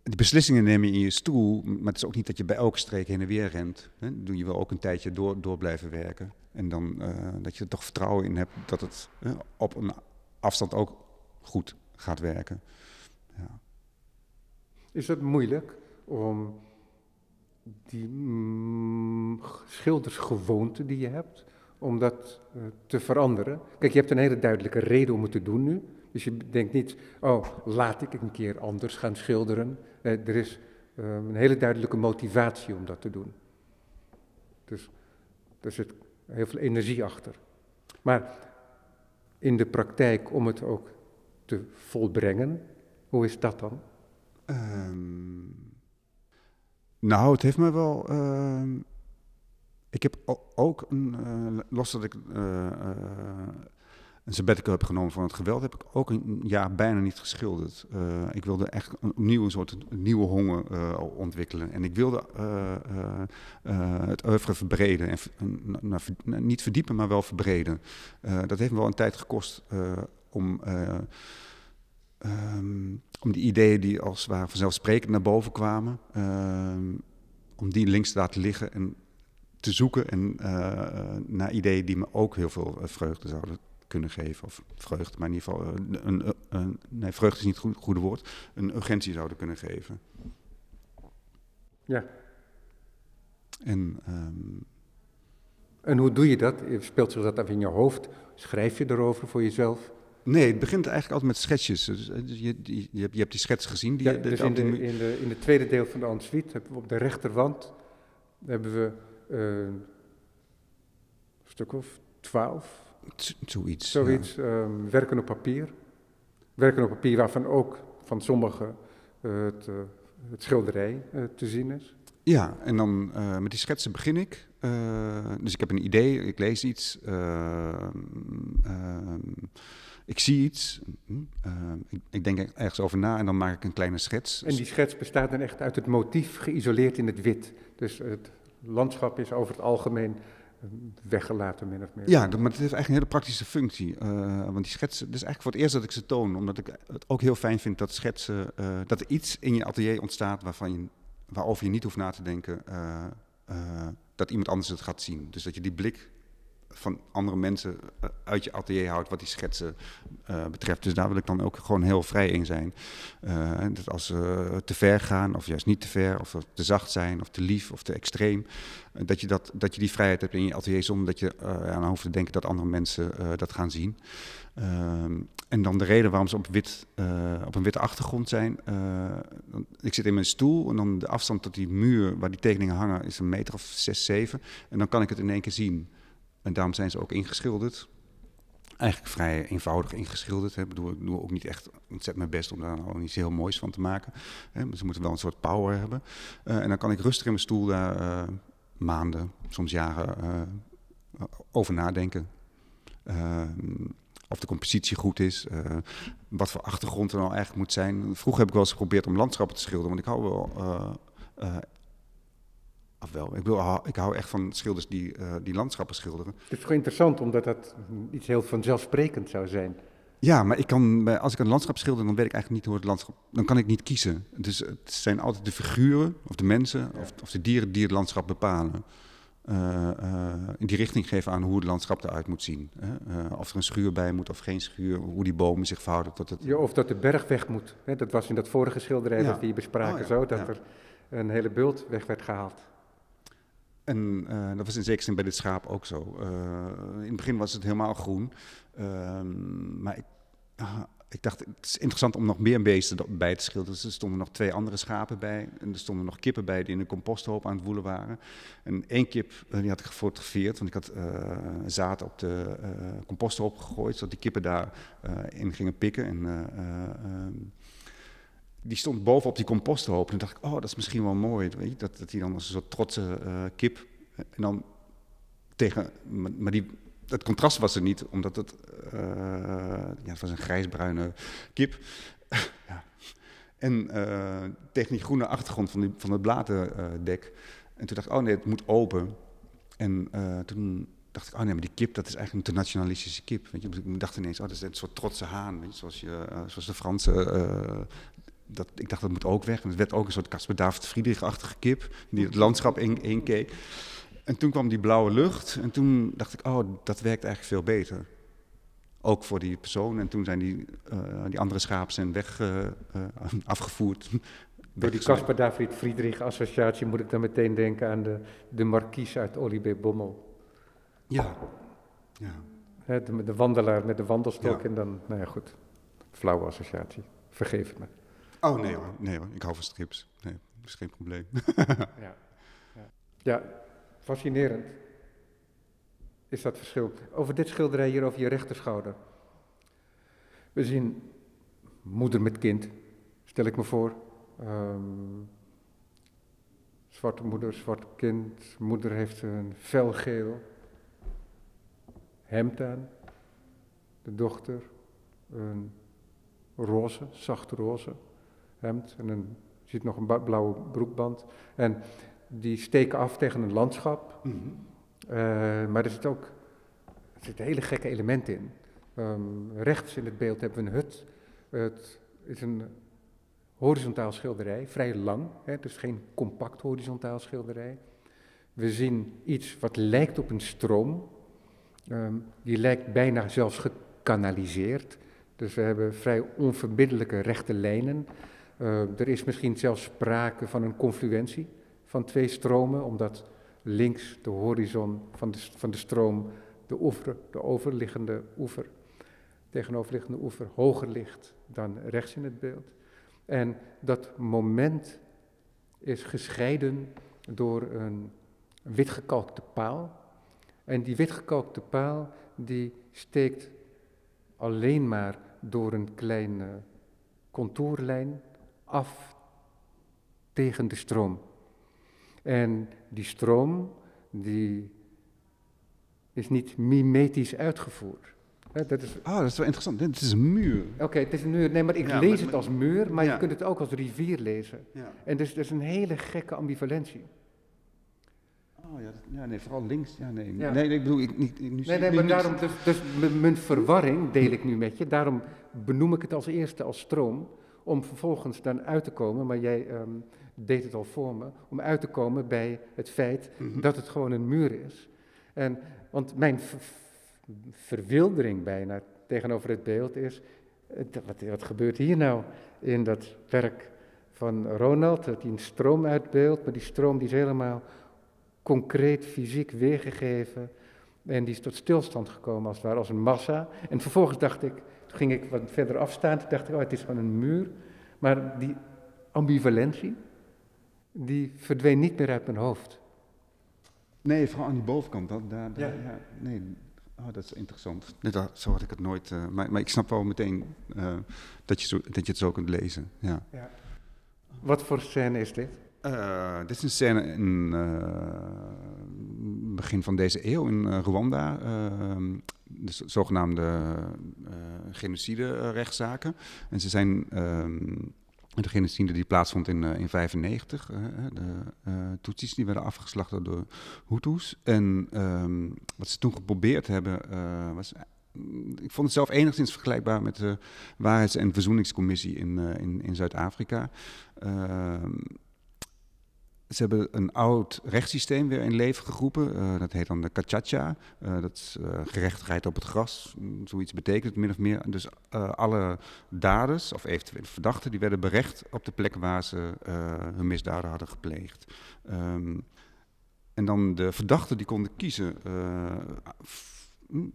die beslissingen neem je in je stoel, maar het is ook niet dat je bij elke streek heen en weer rent. Hè? Doe je wel ook een tijdje door, door blijven werken. En dan uh, dat je er toch vertrouwen in hebt dat het uh, op een afstand ook goed gaat werken. Ja. Is het moeilijk om die mm, schildersgewoonte die je hebt, om dat uh, te veranderen? Kijk, je hebt een hele duidelijke reden om het te doen nu. Dus je denkt niet, oh, laat ik een keer anders gaan schilderen. Er is uh, een hele duidelijke motivatie om dat te doen. Dus er zit heel veel energie achter. Maar in de praktijk, om het ook te volbrengen. Hoe is dat dan? Um, nou, het heeft me wel. Uh, ik heb ook, een, uh, los dat ik uh, een sabbatical heb genomen van het geweld, heb ik ook een jaar bijna niet geschilderd. Ik wilde echt een, een soort nieuwe honger ontwikkelen. En ik wilde het oeuvre verbreden. En, niet verdiepen, maar wel verbreden. dat heeft me wel een tijd gekost om, um, om die ideeën die als het ware vanzelfsprekend naar boven kwamen, ehm, om die links te laten liggen en te zoeken en, naar ideeën die me ook heel veel vreugde zouden kunnen geven. Of vreugde, maar in ieder geval, een, een, een nee, vreugde is niet het goede woord, een urgentie zouden kunnen geven. Ja. En, um, en hoe doe je dat? Speelt zich dat af in je hoofd? Schrijf je erover voor jezelf? Nee, het begint eigenlijk altijd met schetsjes. Dus, eh, dus je, je, je, hebt, die schets gezien. Die, ja, dus in, de, in, de, in het tweede deel van de ensuite hebben we op de rechterwand hebben we uh, een stuk of twaalf Zoiets. Zoiets, ehm, werken op papier. Werken op papier waarvan ook van sommigen uh, het, uh, het, schilderij te zien is. Ja, en dan met die schetsen begin ik. dus ik heb een idee, ik lees iets, ehm, ehm, ik zie iets, hm, ik, ik, denk ergens over na en dan maak ik een kleine schets. En die schets bestaat dan echt uit het motief geïsoleerd in het wit. Dus het landschap is over het algemeen weggelaten, min of meer. Ja, maar het heeft eigenlijk een hele praktische functie. Uh, want die schetsen, dit is eigenlijk voor het eerst dat ik ze toon, omdat ik het ook heel fijn vind dat schetsen, uh, dat er iets in je atelier ontstaat waarvan je, waarover je niet hoeft na te denken uh, dat iemand anders het gaat zien. Dus dat je die blik van andere mensen eh, uit je atelier houdt wat die schetsen betreft. Dus daar wil ik dan ook gewoon heel vrij in zijn. Dat als ze te ver gaan, of juist niet te ver, of te zacht zijn, of te lief, of te extreem. dat, je dat, dat je die vrijheid hebt in je atelier zonder dat je aan hoeft te denken dat andere mensen dat gaan zien. Ehm, en dan de reden waarom ze op, wit, op een witte achtergrond zijn. ik zit in mijn stoel en dan de afstand tot die muur waar die tekeningen hangen is een meter of zes, zeven. En dan kan ik het in één keer zien. En daarom zijn ze ook ingeschilderd. Eigenlijk vrij eenvoudig ingeschilderd. Ik bedoel, ik doe ook niet echt ontzettend mijn best om daar nou iets heel moois van te maken. Hè. Ze moeten wel een soort power hebben. Uh, en dan kan ik rustig in mijn stoel daar maanden, soms jaren over nadenken. Of de compositie goed is, wat voor achtergrond er nou eigenlijk moet zijn. Vroeger heb ik wel eens geprobeerd om landschappen te schilderen, want ik hou wel wel. Ik, wil, ik hou echt van schilders die, uh, die landschappen schilderen. Het is gewoon interessant, omdat dat iets heel vanzelfsprekend zou zijn. Ja, maar ik kan, als ik een landschap schilder, dan weet ik eigenlijk niet hoe het landschap... Dan kan ik niet kiezen. Dus het zijn altijd de figuren, of de mensen, of, of, de dieren die het landschap bepalen. Uh, uh, in die richting geven aan hoe het landschap eruit moet zien. Uh, of er een schuur bij moet of geen schuur, hoe die bomen zich verhouden tot het... Ja, of dat de berg weg moet. Hè? Dat was in dat vorige schilderij ja. dat we hier bespraken oh, zo, dat er een hele bult weg werd gehaald. En uh, dat was in zekere zin bij dit schaap ook zo. Uh, in het begin was het helemaal groen. Uh, maar ik, ik, dacht, het is interessant om nog meer beesten bij te schilderen. Dus er stonden nog twee andere schapen bij. En er stonden nog kippen bij die in een composthoop aan het woelen waren. En één kip, die had ik gefotografeerd. Want ik had zaad op de composthoop gegooid. Zodat die kippen daarin in gingen pikken. En ehm, die stond bovenop die composthoop. En dacht ik, oh, dat is misschien wel mooi. Weet je? Dat, dat hij dan als een soort trotse uh, kip. En dan tegen. Maar die, het contrast was er niet, omdat het. Uh, ja, het was een grijsbruine kip. ja. En uh, tegen die groene achtergrond van, die, van het bladerdek. en toen dacht ik, oh nee, het moet open. En toen dacht ik, oh nee, maar die kip, dat is eigenlijk een te nationalistische kip. Je? Ik dacht ineens, oh, dat is een soort trotse haan, weet je? Zoals, je, zoals de Franse dat, ik dacht dat moet ook weg. Het werd ook een soort Casper David Friedrich-achtige kip die het landschap inkeek. In en toen kwam die blauwe lucht en toen dacht ik, oh, dat werkt eigenlijk veel beter. Ook voor die persoon. En toen zijn die, uh, die andere schapen zijn weg, uh, uh, afgevoerd. Door die Casper David Friedrich associatie moet ik dan meteen denken aan de, de markies uit Olivier Bommel. Ja. ja. de, de, wandelaar met de wandelstok ja. en dan, nou ja goed, flauwe associatie. Vergeef me. Oh nee hoor, nee hoor, ik hou van strips. Nee, dat is geen probleem. ja. Ja. ja, fascinerend is dat verschil. Over dit schilderij hier over je rechterschouder. We zien moeder met kind, stel ik me voor. Um, zwarte moeder, zwart kind. Moeder heeft een felgeel hemd aan. de dochter, een roze, zacht roze hemd en een, ziet nog een blauwe broekband. En die steken af tegen een landschap. Mhm. Eh, maar er zit ook er zit hele gekke elementen in. Um, rechts in het beeld hebben we een hut. Het is een horizontaal schilderij, vrij lang, hè, dus geen compact horizontaal schilderij. We zien iets wat lijkt op een stroom. Um, die lijkt bijna zelfs gekanaliseerd. Dus we hebben vrij onverbiddelijke rechte lijnen. Uh, er is misschien zelfs sprake van een confluentie van twee stromen, omdat links de horizon van de, van de stroom de oever, de overliggende oever, tegenoverliggende oever, hoger ligt dan rechts in het beeld. En dat moment is gescheiden door een witgekalkte paal. En die witgekalkte paal die steekt alleen maar door een kleine contourlijn af tegen de stroom. En die stroom die is niet mimetisch uitgevoerd. dat is... Ah, dat is wel interessant. Dit is een muur. Oké, het is een muur. Nee, maar ik lees het als muur, maar je kunt het ook als rivier lezen. Ja. En dus dat is een hele gekke ambivalentie. Oh ja, ja, nee, vooral links. Ja, nee. Nee, nee, ik bedoel, ik, niet, nu nee, nee, maar daarom, dus, dus mijn verwarring deel ik nu met je. Daarom benoem ik het als eerste als stroom, om vervolgens dan uit te komen, maar jij ehm, deed het al voor me, om uit te komen bij het feit mhm. dat het gewoon een muur is. En, want mijn verwildering bijna tegenover het beeld is, wat, wat gebeurt hier nou in dat werk van Ronald, dat hij een stroom uitbeeldt, maar die stroom die is helemaal concreet fysiek weergegeven. En die is tot stilstand gekomen als het ware, als een massa. En vervolgens dacht ik, toen ging ik wat verder afstaan, toen dacht ik, oh het is gewoon een muur. Maar die ambivalentie, die verdween niet meer uit mijn hoofd. Nee, vooral aan die bovenkant. Dat, daar, ja. ja. nee, oh, dat is interessant. Nee, dat, zo had ik het nooit. Uh, maar, maar, ik snap wel meteen uh, dat, je zo, dat je het zo kunt lezen. Ja. ja. Wat voor scène is dit? Uh, dit is een scène in begin van deze eeuw in Rwanda. de zogenaamde genocide-rechtszaken. En ze zijn ehm, de genocide die plaatsvond in 1995, uh, uh, de uh, Tutsis die werden afgeslacht door Hutus. En um, wat ze toen geprobeerd hebben, uh, was. Ik vond het zelf enigszins vergelijkbaar met de Waarheids- en Verzoeningscommissie in, uh, in, in Zuid-Afrika. Ehm, ze hebben een oud rechtssysteem weer in leven geroepen. Uh, dat heet dan de Kachacha. Uh, dat is uh, gerechtigheid op het gras. Mm, zoiets betekent het min of meer. Dus alle daders, of eventueel verdachten, die werden berecht op de plek waar ze hun misdaden hadden gepleegd. Um, en dan de verdachten die konden kiezen mm,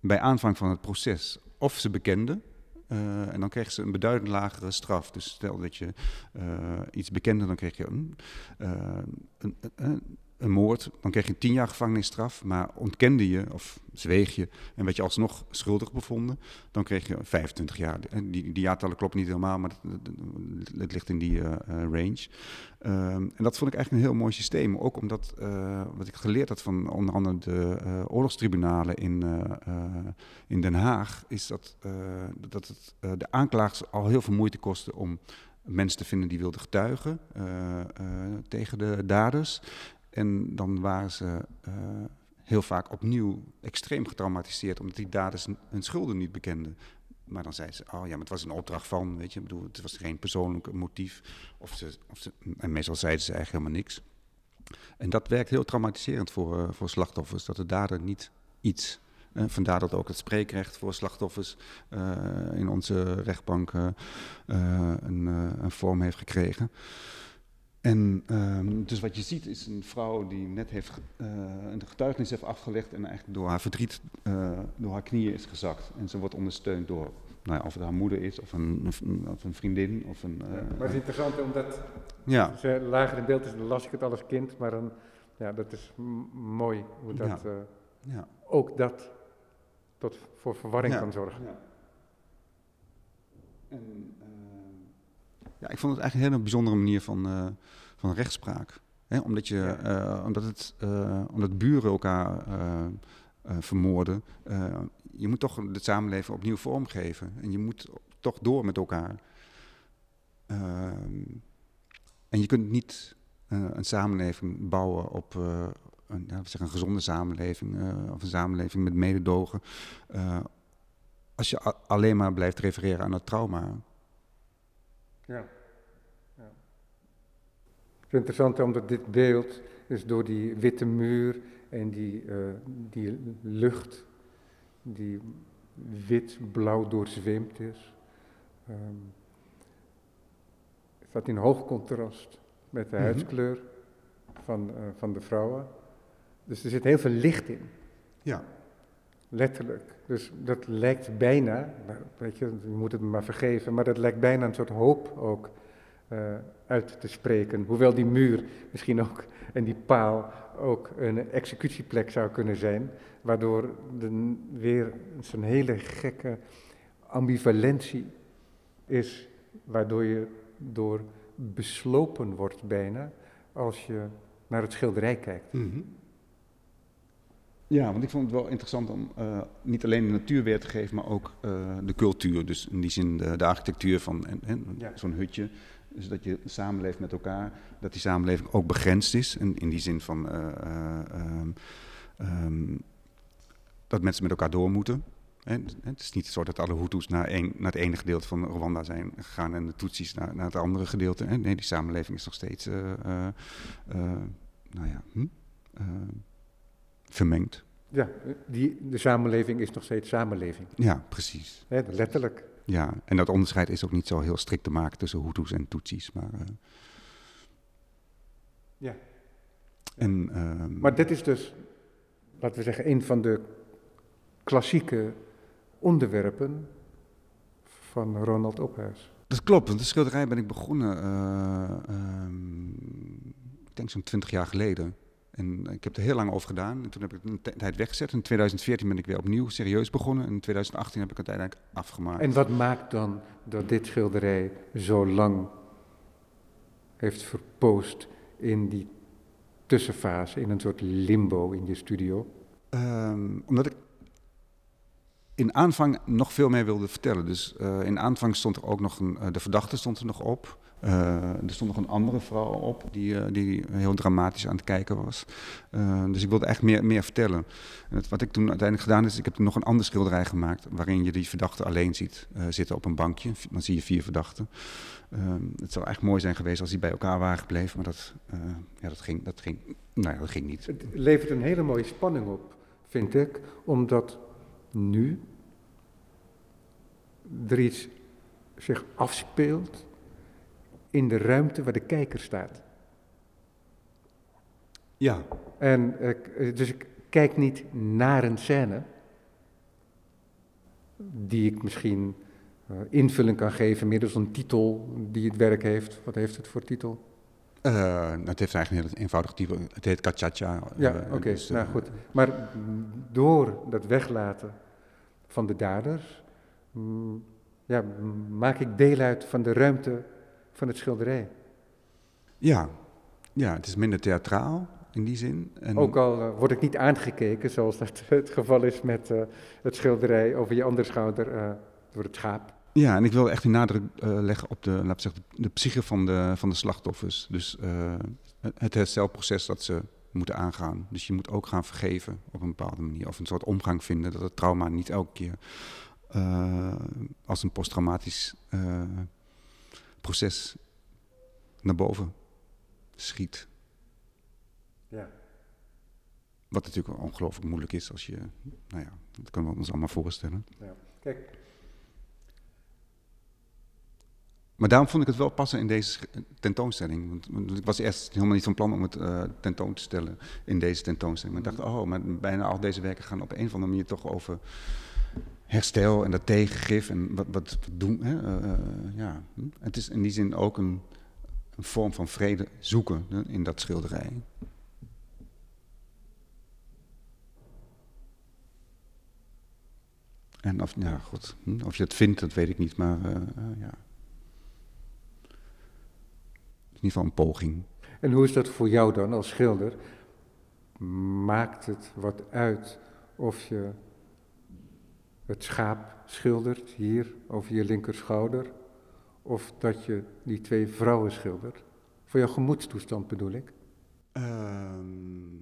bij aanvang van het proces of ze bekenden uh, en dan kreeg ze een beduidend lagere straf. Dus stel dat je uh, iets bekende, dan kreeg je een, uh, een, een, een, moord. Dan kreeg je tien jaar gevangenisstraf. Maar ontkende je of zweeg je en werd je alsnog schuldig bevonden, dan kreeg je 25 jaar. Die, die jaartallen kloppen niet helemaal, maar het, ligt in die range. Um, en dat vond ik eigenlijk een heel mooi systeem. Ook omdat, wat ik geleerd had van onder andere de oorlogstribunalen in, in Den Haag, is dat, dat het de aanklagers al heel veel moeite kostte om mensen te vinden die wilden getuigen tegen de daders. En dan waren ze uh, heel vaak opnieuw extreem getraumatiseerd, omdat die daders hun schulden niet bekenden. Maar dan zeiden ze, oh ja, maar het was een opdracht van, weet je, bedoel, het was geen persoonlijk motief. Of ze, of ze, en meestal zeiden ze eigenlijk helemaal niks. En dat werkt heel traumatiserend voor, uh, voor slachtoffers, dat de dader niet iets. Uh, vandaar dat ook het spreekrecht voor slachtoffers in onze rechtbank een, een, vorm heeft gekregen. En um, dus wat je ziet is een vrouw die net heeft, uh, een getuigenis heeft afgelegd en eigenlijk door haar verdriet uh, door haar knieën is gezakt. En ze wordt ondersteund door, nou ja, of het haar moeder is of een, of een vriendin. Of een, uh, ja, maar het is interessant omdat ja. ze lager in beeld is, dan las ik het al als kind, maar dan, ja, dat is mooi hoe dat ja. ja. ook dat tot voor verwarring kan zorgen. En, ja, ik vond het eigenlijk een hele bijzondere manier van, uh, van rechtspraak. Hè? Omdat, je, uh, omdat, het, uh, omdat buren elkaar vermoorden. je moet toch de samenleving opnieuw vormgeven. En je moet toch door met elkaar. Ehm, en je kunt niet een samenleving bouwen op een, ja, zeg een gezonde samenleving of een samenleving met mededogen. als je alleen maar blijft refereren aan het trauma. Ja. ja. Het is interessant omdat dit beeld is door die witte muur en die, uh, die lucht die wit-blauw doorzweemd is. Um, staat in hoog contrast met de mm huidskleur van, uh, van de vrouwen. Dus er zit heel veel licht in. Ja. Letterlijk. Dus dat lijkt bijna, weet je, je moet het me maar vergeven, maar dat lijkt bijna een soort hoop ook uh, uit te spreken. Hoewel die muur misschien ook en die paal ook een executieplek zou kunnen zijn, waardoor er weer zo'n hele gekke ambivalentie is, waardoor je door beslopen wordt bijna als je naar het schilderij kijkt. Mm ja, want ik vond het wel interessant om uh, niet alleen de natuur weer te geven, maar ook uh, de cultuur. Dus in die zin de, de architectuur van ja. zo'n hutje. Dus dat je samenleeft met elkaar, dat die samenleving ook begrensd is. En in die zin van uh, um, dat mensen met elkaar door moeten. Het is niet zo dat alle Hutus naar, een, naar het ene gedeelte van Rwanda zijn gegaan en de Tutsis naar, naar het andere gedeelte. Nee, die samenleving is nog steeds, nou ja, hm? Vermengd. Ja, die, de samenleving is nog steeds samenleving. Ja, precies. letterlijk. Ja, en dat onderscheid is ook niet zo heel strikt te maken tussen Hutus en Tutsis. Maar, uh... ja. En, uh... Maar dit is dus, laten we zeggen, een van de klassieke onderwerpen van Ronald Ophuis. Dat klopt, want de schilderij ben ik begonnen, uh, ik denk zo'n twintig jaar geleden. En ik heb er heel lang over gedaan. En toen heb ik het een tijd weggezet. In 2014 ben ik weer opnieuw serieus begonnen. En in 2018 heb ik het uiteindelijk afgemaakt. En wat maakt dan dat dit schilderij zo lang heeft verpoost in die tussenfase, in een soort limbo in je studio? Um, omdat ik in aanvang nog veel meer wilde vertellen. Dus uh, in aanvang stond er ook nog een, uh, de verdachte stond er nog op. Uh, er stond nog een andere vrouw op die, die heel dramatisch aan het kijken was. dus ik wilde echt meer, meer vertellen. En het, wat ik toen uiteindelijk gedaan is, ik heb nog een ander schilderij gemaakt... waarin je die verdachte alleen ziet zitten op een bankje. Dan zie je vier verdachten. het zou echt mooi zijn geweest als die bij elkaar waren gebleven, maar dat, ja, dat, ging, dat, ging, nou ja, dat ging niet. Het levert een hele mooie spanning op, vind ik, omdat nu er iets zich afspeelt in de ruimte waar de kijker staat. Ja. En dus ik kijk niet naar een scène die ik misschien uh, invulling kan geven middels een titel die het werk heeft. Wat heeft het voor titel? Uh, het heeft eigenlijk een heel eenvoudig type. Het heet Kachacha. Ja, uh, oké. Okay, dus, nou goed. Maar door dat weglaten van de daders, mm, ja, maak ik deel uit van de ruimte van het schilderij. Ja, ja het is minder theatraal in die zin. En... Ook al uh, word ik niet aangekeken, zoals dat het geval is met uh, het schilderij over je andere schouder uh, door het schaap. Ja, en ik wil echt een nadruk leggen op de, laat zeggen, de psyche van de, van de slachtoffers. Dus het herstelproces dat ze moeten aangaan. Dus je moet ook gaan vergeven op een bepaalde manier. Of een soort omgang vinden dat het trauma niet elke keer als een posttraumatisch proces naar boven schiet. Ja. Wat natuurlijk ongelooflijk moeilijk is als je, nou ja, dat kunnen we ons allemaal voorstellen. Ja. Kijk, Maar daarom vond ik het wel passen in deze tentoonstelling. Want, ik was eerst helemaal niet van plan om het uh, tentoon te stellen in deze tentoonstelling. Maar ik dacht, oh, maar bijna al deze werken gaan op een of andere manier toch over herstel en dat tegengif en wat, wat, doen. Hè? Uh, uh, ja. Het is in die zin ook een, een vorm van vrede zoeken in dat schilderij. En of, ja, goed, hm, of je het vindt, dat weet ik niet, maar ja. in ieder geval een poging. En hoe is dat voor jou dan als schilder? Maakt het wat uit of je het schaap schildert hier over je linkerschouder, of dat je die twee vrouwen schildert. Voor jouw gemoedstoestand bedoel ik. Ehm,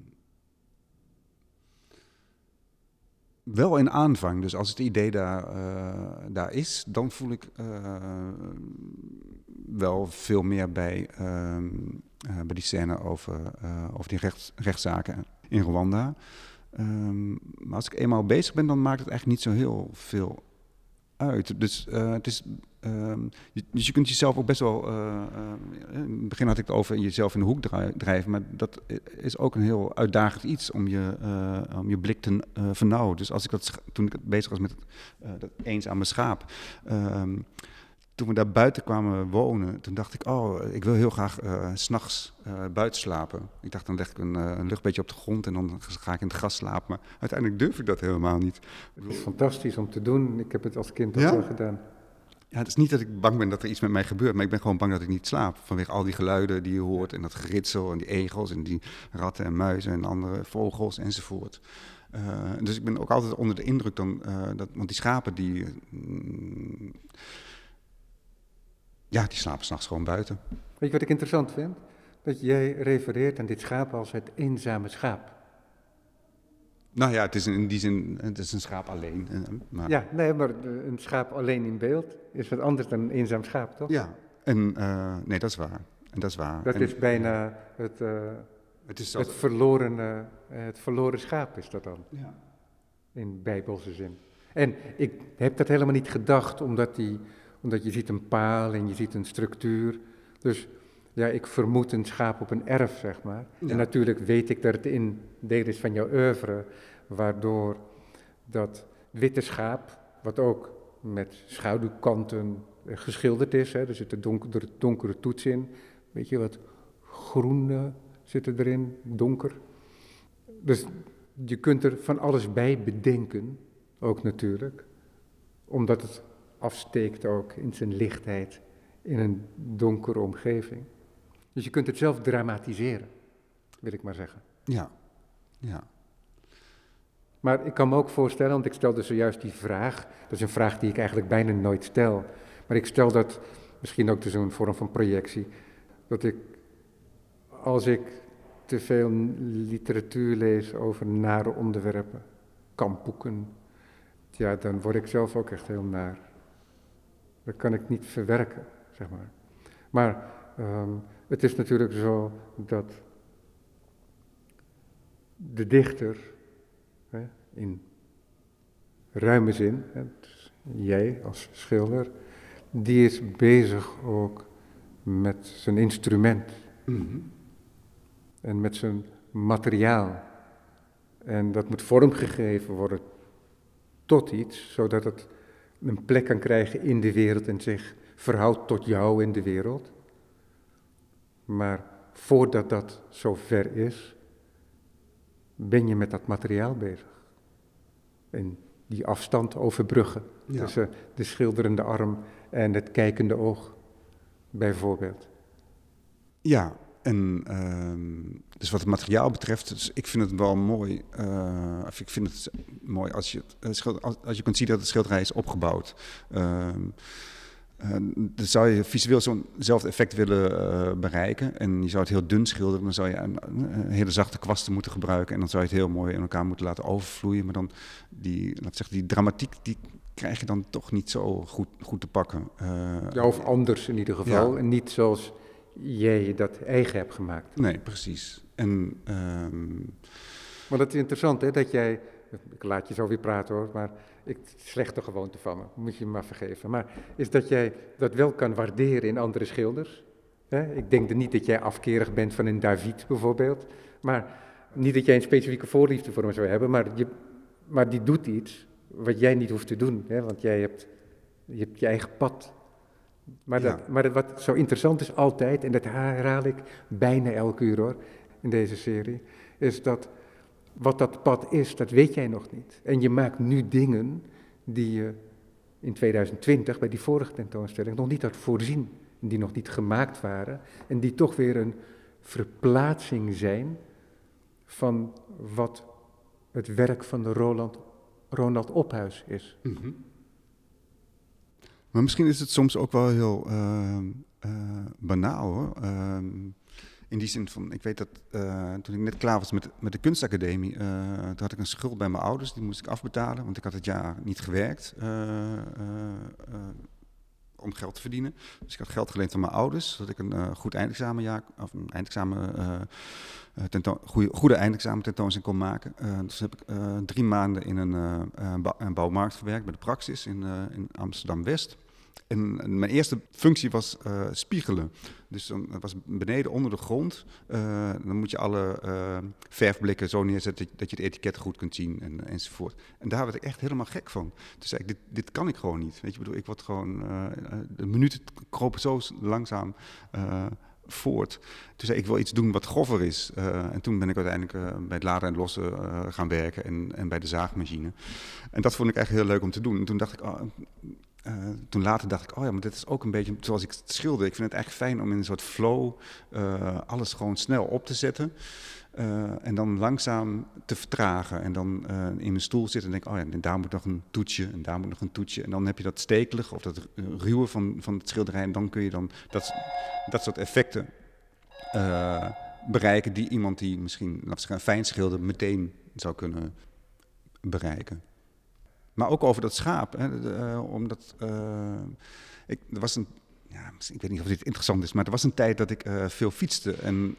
wel in aanvang. Dus als het idee daar, eh, daar is, dan voel ik eh, wel veel meer bij, ehm, eh, bij die scène over, die rechts, rechtszaken in Rwanda. Ehm, maar als ik eenmaal bezig ben, dan maakt het eigenlijk niet zo heel veel uit. Dus het is Ehm, dus je kunt jezelf ook best wel. Uh, in het begin had ik het over jezelf in de hoek drijven, maar dat is ook een heel uitdagend iets om je, om je blik te vernauwen. Dus als ik dat, toen ik bezig was met dat eens aan mijn schaap. Ehm, toen we daar buiten kwamen wonen, toen dacht ik, oh, ik wil heel graag uh, s'nachts uh, buiten slapen. Ik dacht, dan leg ik een, een luchtbeetje op de grond en dan ga ik in het gras slapen. Maar uiteindelijk durf ik dat helemaal niet. Het is fantastisch om te doen. Ik heb het als kind ook ja? gedaan. Ja, het is niet dat ik bang ben dat er iets met mij gebeurt, maar ik ben gewoon bang dat ik niet slaap. Vanwege al die geluiden die je hoort en dat geritsel en die egels en die ratten en muizen en andere vogels enzovoort. Dus ik ben ook altijd onder de indruk dan, dat, want die schapen die, mm, ja, die slapen s'nachts gewoon buiten. Weet je wat ik interessant vind? Dat jij refereert aan dit schaap als het eenzame schaap. Nou ja, het is in die zin, het is een schaap alleen. Eh, maar... Ja, nee, maar een schaap alleen in beeld is wat anders dan een eenzaam schaap, toch? Ja, en uh, nee, dat is waar. En dat is waar. Dat is bijna het, uh, het, is het, verloren, uh, het verloren schaap, is dat dan? Ja. In bijbelse zin. En ik heb dat helemaal niet gedacht, omdat, die, omdat je ziet een paal en je ziet een structuur. Dus ja, ik vermoed een schaap op een erf, zeg maar. En natuurlijk weet ik dat het in deel is van jouw oeuvre, waardoor dat witte schaap, wat ook met schaduwkanten geschilderd is, hè, er zit een donkere, donkere toets in, weet je wat groene zitten erin, donker. Dus je kunt er van alles bij bedenken, ook natuurlijk, omdat het afsteekt ook in zijn lichtheid in een donkere omgeving. Dus je kunt het zelf dramatiseren, wil ik maar zeggen. Ja, ja. Maar ik kan me ook voorstellen, want ik stelde zojuist die vraag, dat is een vraag die ik eigenlijk bijna nooit stel, maar ik stel dat misschien ook dus een vorm van projectie, dat ik, als ik te veel literatuur lees over nare onderwerpen, kampboeken, ja, dan word ik zelf ook echt heel naar. Dat kan ik niet verwerken, zeg maar. Maar um, het is natuurlijk zo dat de dichter, hè, in ruime zin, hè, dus jij als schilder, die is bezig ook met zijn instrument mhm. en met zijn materiaal. En dat moet vormgegeven worden tot iets, zodat het een plek kan krijgen in de wereld en zich verhoudt tot jou in de wereld. Maar voordat dat zover is, ben je met dat materiaal bezig. En die afstand overbruggen tussen de schilderende arm en het kijkende oog, bijvoorbeeld. Ja, en uh, dus wat het materiaal betreft, dus ik vind het wel mooi. Uh, of ik vind het mooi als je, het, als, als je kunt zien dat het schilderij is opgebouwd. Uh, uh, dan zou je visueel zo'nzelfde effect willen uh, bereiken. En je zou het heel dun schilderen. Dan zou je een, een, hele zachte kwasten moeten gebruiken. En dan zou je het heel mooi in elkaar moeten laten overvloeien. Maar dan die, laat zeggen, die dramatiek, die krijg je dan toch niet zo goed, goed te pakken. Ja, of anders in ieder geval. Ja. En niet zoals jij dat eigen hebt gemaakt. Nee, precies. En, um... Maar dat is interessant, hè, dat jij... Ik laat je zo weer praten hoor, maar ik, slechte gewoonte van me, moet je me maar vergeven. Maar is dat jij dat wel kan waarderen in andere schilders. Ik denk er niet dat jij afkerig bent van een David bijvoorbeeld. Maar niet dat jij een specifieke voorliefde voor hem zou hebben, maar, je, maar die doet iets wat jij niet hoeft te doen. Hè? Want jij hebt, je hebt je eigen pad. Maar, dat, maar wat zo interessant is altijd, en dat herhaal ik bijna elke uur hoor, in deze serie, is dat wat dat pad is, dat weet jij nog niet. En je maakt nu dingen die je in 2020 bij die vorige tentoonstelling nog niet had voorzien. Die nog niet gemaakt waren. En die toch weer een verplaatsing zijn van wat het werk van de Roland, Ronald Ophuis is. Mhm. Maar misschien is het soms ook wel heel uh, banaal hoor. Ehm, in die zin van, ik weet dat uh, toen ik net klaar was met, met de kunstacademie, toen had ik een schuld bij mijn ouders, die moest ik afbetalen, want ik had het jaar niet gewerkt om geld te verdienen. Dus ik had geld geleend van mijn ouders, zodat ik een goed eindexamenjaar, of een eindexamen, uh, goede, goede eindexamen tentoonstelling kon maken. Dus heb ik drie maanden in een, een, bouwmarkt gewerkt bij de Praxis in, in Amsterdam-West. En mijn eerste functie was uh, spiegelen. Dus dan was beneden onder de grond. Uh, dan moet je alle uh, verfblikken zo neerzetten dat je het etiket goed kunt zien en, enzovoort. En daar werd ik echt helemaal gek van. Zei ik, dit, dit kan ik gewoon niet. Weet je, bedoel, ik word gewoon, de minuten kropen zo langzaam voort. Toen zei ik, wil iets doen wat grover is. en toen ben ik uiteindelijk bij het laden en lossen gaan werken en, en bij de zaagmachine. En dat vond ik echt heel leuk om te doen. En toen dacht ik, oh, uh, toen later dacht ik, oh ja, maar dit is ook een beetje zoals ik het schilder. Ik vind het eigenlijk fijn om in een soort flow uh, alles gewoon snel op te zetten. Uh, en dan langzaam te vertragen. En dan in mijn stoel zitten en denk, oh ja, en daar moet nog een toetsje en daar moet nog een toetsje. En dan heb je dat stekelige of dat ruwe van, van het schilderij. En dan kun je dan dat, dat soort effecten bereiken die iemand die misschien laten fijn schilder meteen zou kunnen bereiken. Maar ook over dat schaap. Hè, uh, omdat uh, ik, er was een. Ja, ik weet niet of dit interessant is, maar er was een tijd dat ik uh, veel fietste. En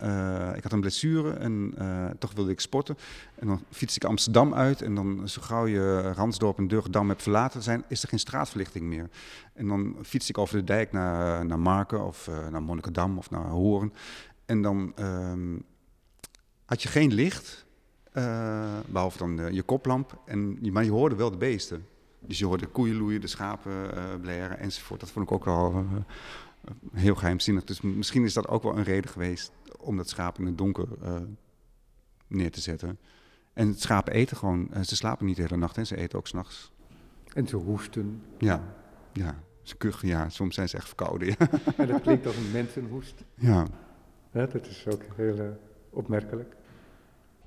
ik had een blessure en toch wilde ik sporten. En dan fietste ik Amsterdam uit. En dan, zo gauw je Ransdorp en Durgedam hebt verlaten zijn, is er geen straatverlichting meer. En dan fietste ik over de dijk naar, naar Marken of naar Monnikendam of naar Hoorn. En dan ehm, had je geen licht. Uh, behalve dan uh, je koplamp. En, maar je hoorde wel de beesten. Dus je hoorde de koeien loeien, de schapen uh, blaren enzovoort. Dat vond ik ook wel heel geheimzinnig. Dus misschien is dat ook wel een reden geweest om dat schaap in het donker neer te zetten. En het schapen eten gewoon. ze slapen niet de hele nacht en ze eten ook s'nachts. En ze hoesten. Ja, ja. Ze kuchen, ja. Soms zijn ze echt verkouden. Ja. En dat klinkt als een mensenhoest. Ja. ja dat is ook heel opmerkelijk.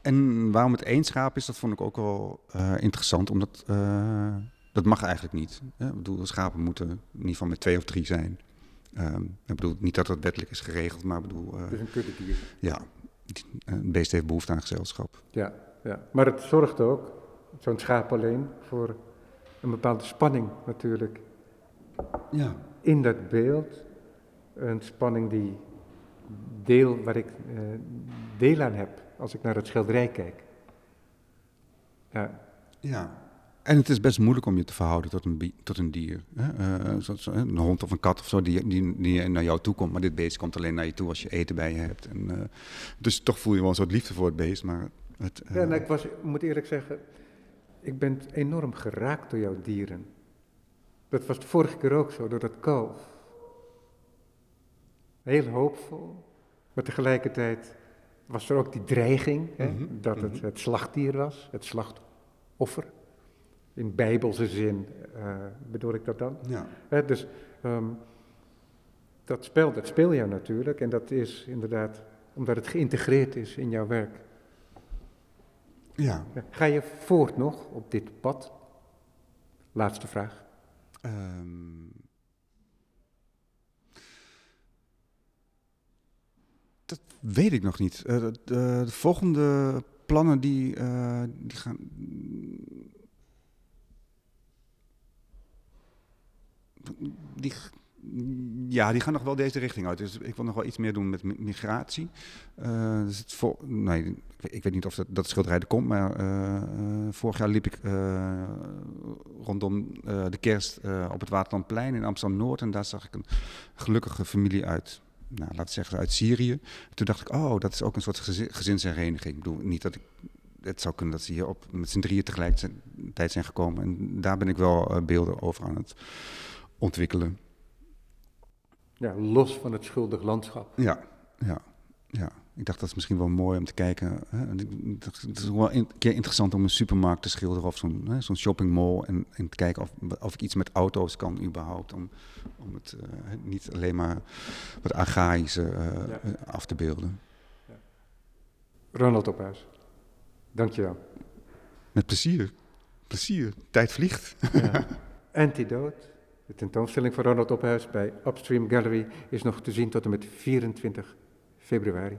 En waarom het één schaap is, dat vond ik ook wel uh, interessant, omdat uh, dat mag eigenlijk niet. Hè? Ik bedoel, schapen moeten in ieder geval met twee of drie zijn. Um, ik bedoel, niet dat dat wettelijk is geregeld, maar ik bedoel... Uh, het is een kuddedier. Ja, een beest heeft behoefte aan gezelschap. Ja, ja. maar het zorgt ook, zo'n schaap alleen, voor een bepaalde spanning natuurlijk. Ja. In dat beeld, een spanning die deel waar ik deel aan heb als ik naar het schilderij kijk. Ja. ja. En het is best moeilijk om je te verhouden tot een, tot een dier. Hè? Uh, een hond of een kat of zo die, die, die naar jou toe komt. Maar dit beest komt alleen naar je toe als je eten bij je hebt. En, uh, dus toch voel je wel een soort liefde voor het beest. Maar het, uh... Ja, nou, ik was, moet eerlijk zeggen, ik ben enorm geraakt door jouw dieren. Dat was de vorige keer ook zo, door dat kalf. Heel hoopvol, maar tegelijkertijd was er ook die dreiging hè, mhm, dat het mhm. het slachtdier was, het slachtoffer. In bijbelse zin uh, bedoel ik dat dan. Ja. Hè, dus um, dat spel, dat speel je natuurlijk en dat is inderdaad omdat het geïntegreerd is in jouw werk. Ja. Ga je voort nog op dit pad? Laatste vraag. Um, Dat weet ik nog niet. Uh, de, de, volgende plannen die, uh, die gaan. Die, ja, die gaan nog wel deze richting uit. Dus ik wil nog wel iets meer doen met migratie. Dus het nee, ik weet niet of dat, dat schilderij er komt, maar vorig jaar liep ik rondom de kerst op het Waterlandplein in Amsterdam-Noord. En daar zag ik een gelukkige familie uit nou, laten we zeggen, uit Syrië. Toen dacht ik, oh, dat is ook een soort gezinshereniging. Ik bedoel, niet dat ik het zou kunnen dat ze hier op, met z'n drieën tegelijkertijd zijn gekomen. En daar ben ik wel uh, beelden over aan het ontwikkelen. Ja, los van het schuldig landschap. Ja, ja, ja ik dacht dat is misschien wel mooi om te kijken. Hè. Het is wel een keer interessant om een supermarkt te schilderen of zo'n zo'n shoppingmall. En, en te kijken of, of ik iets met auto's kan überhaupt. Om, om het uh, niet alleen maar wat archaïsche uh, ja. af te beelden. Ja. Ronald Ophuis, dankjewel. Met plezier. Plezier. Tijd vliegt. Ja. Antidote, de tentoonstelling van Ronald Ophuis bij Upstream Gallery, is nog te zien tot en met 24 februari.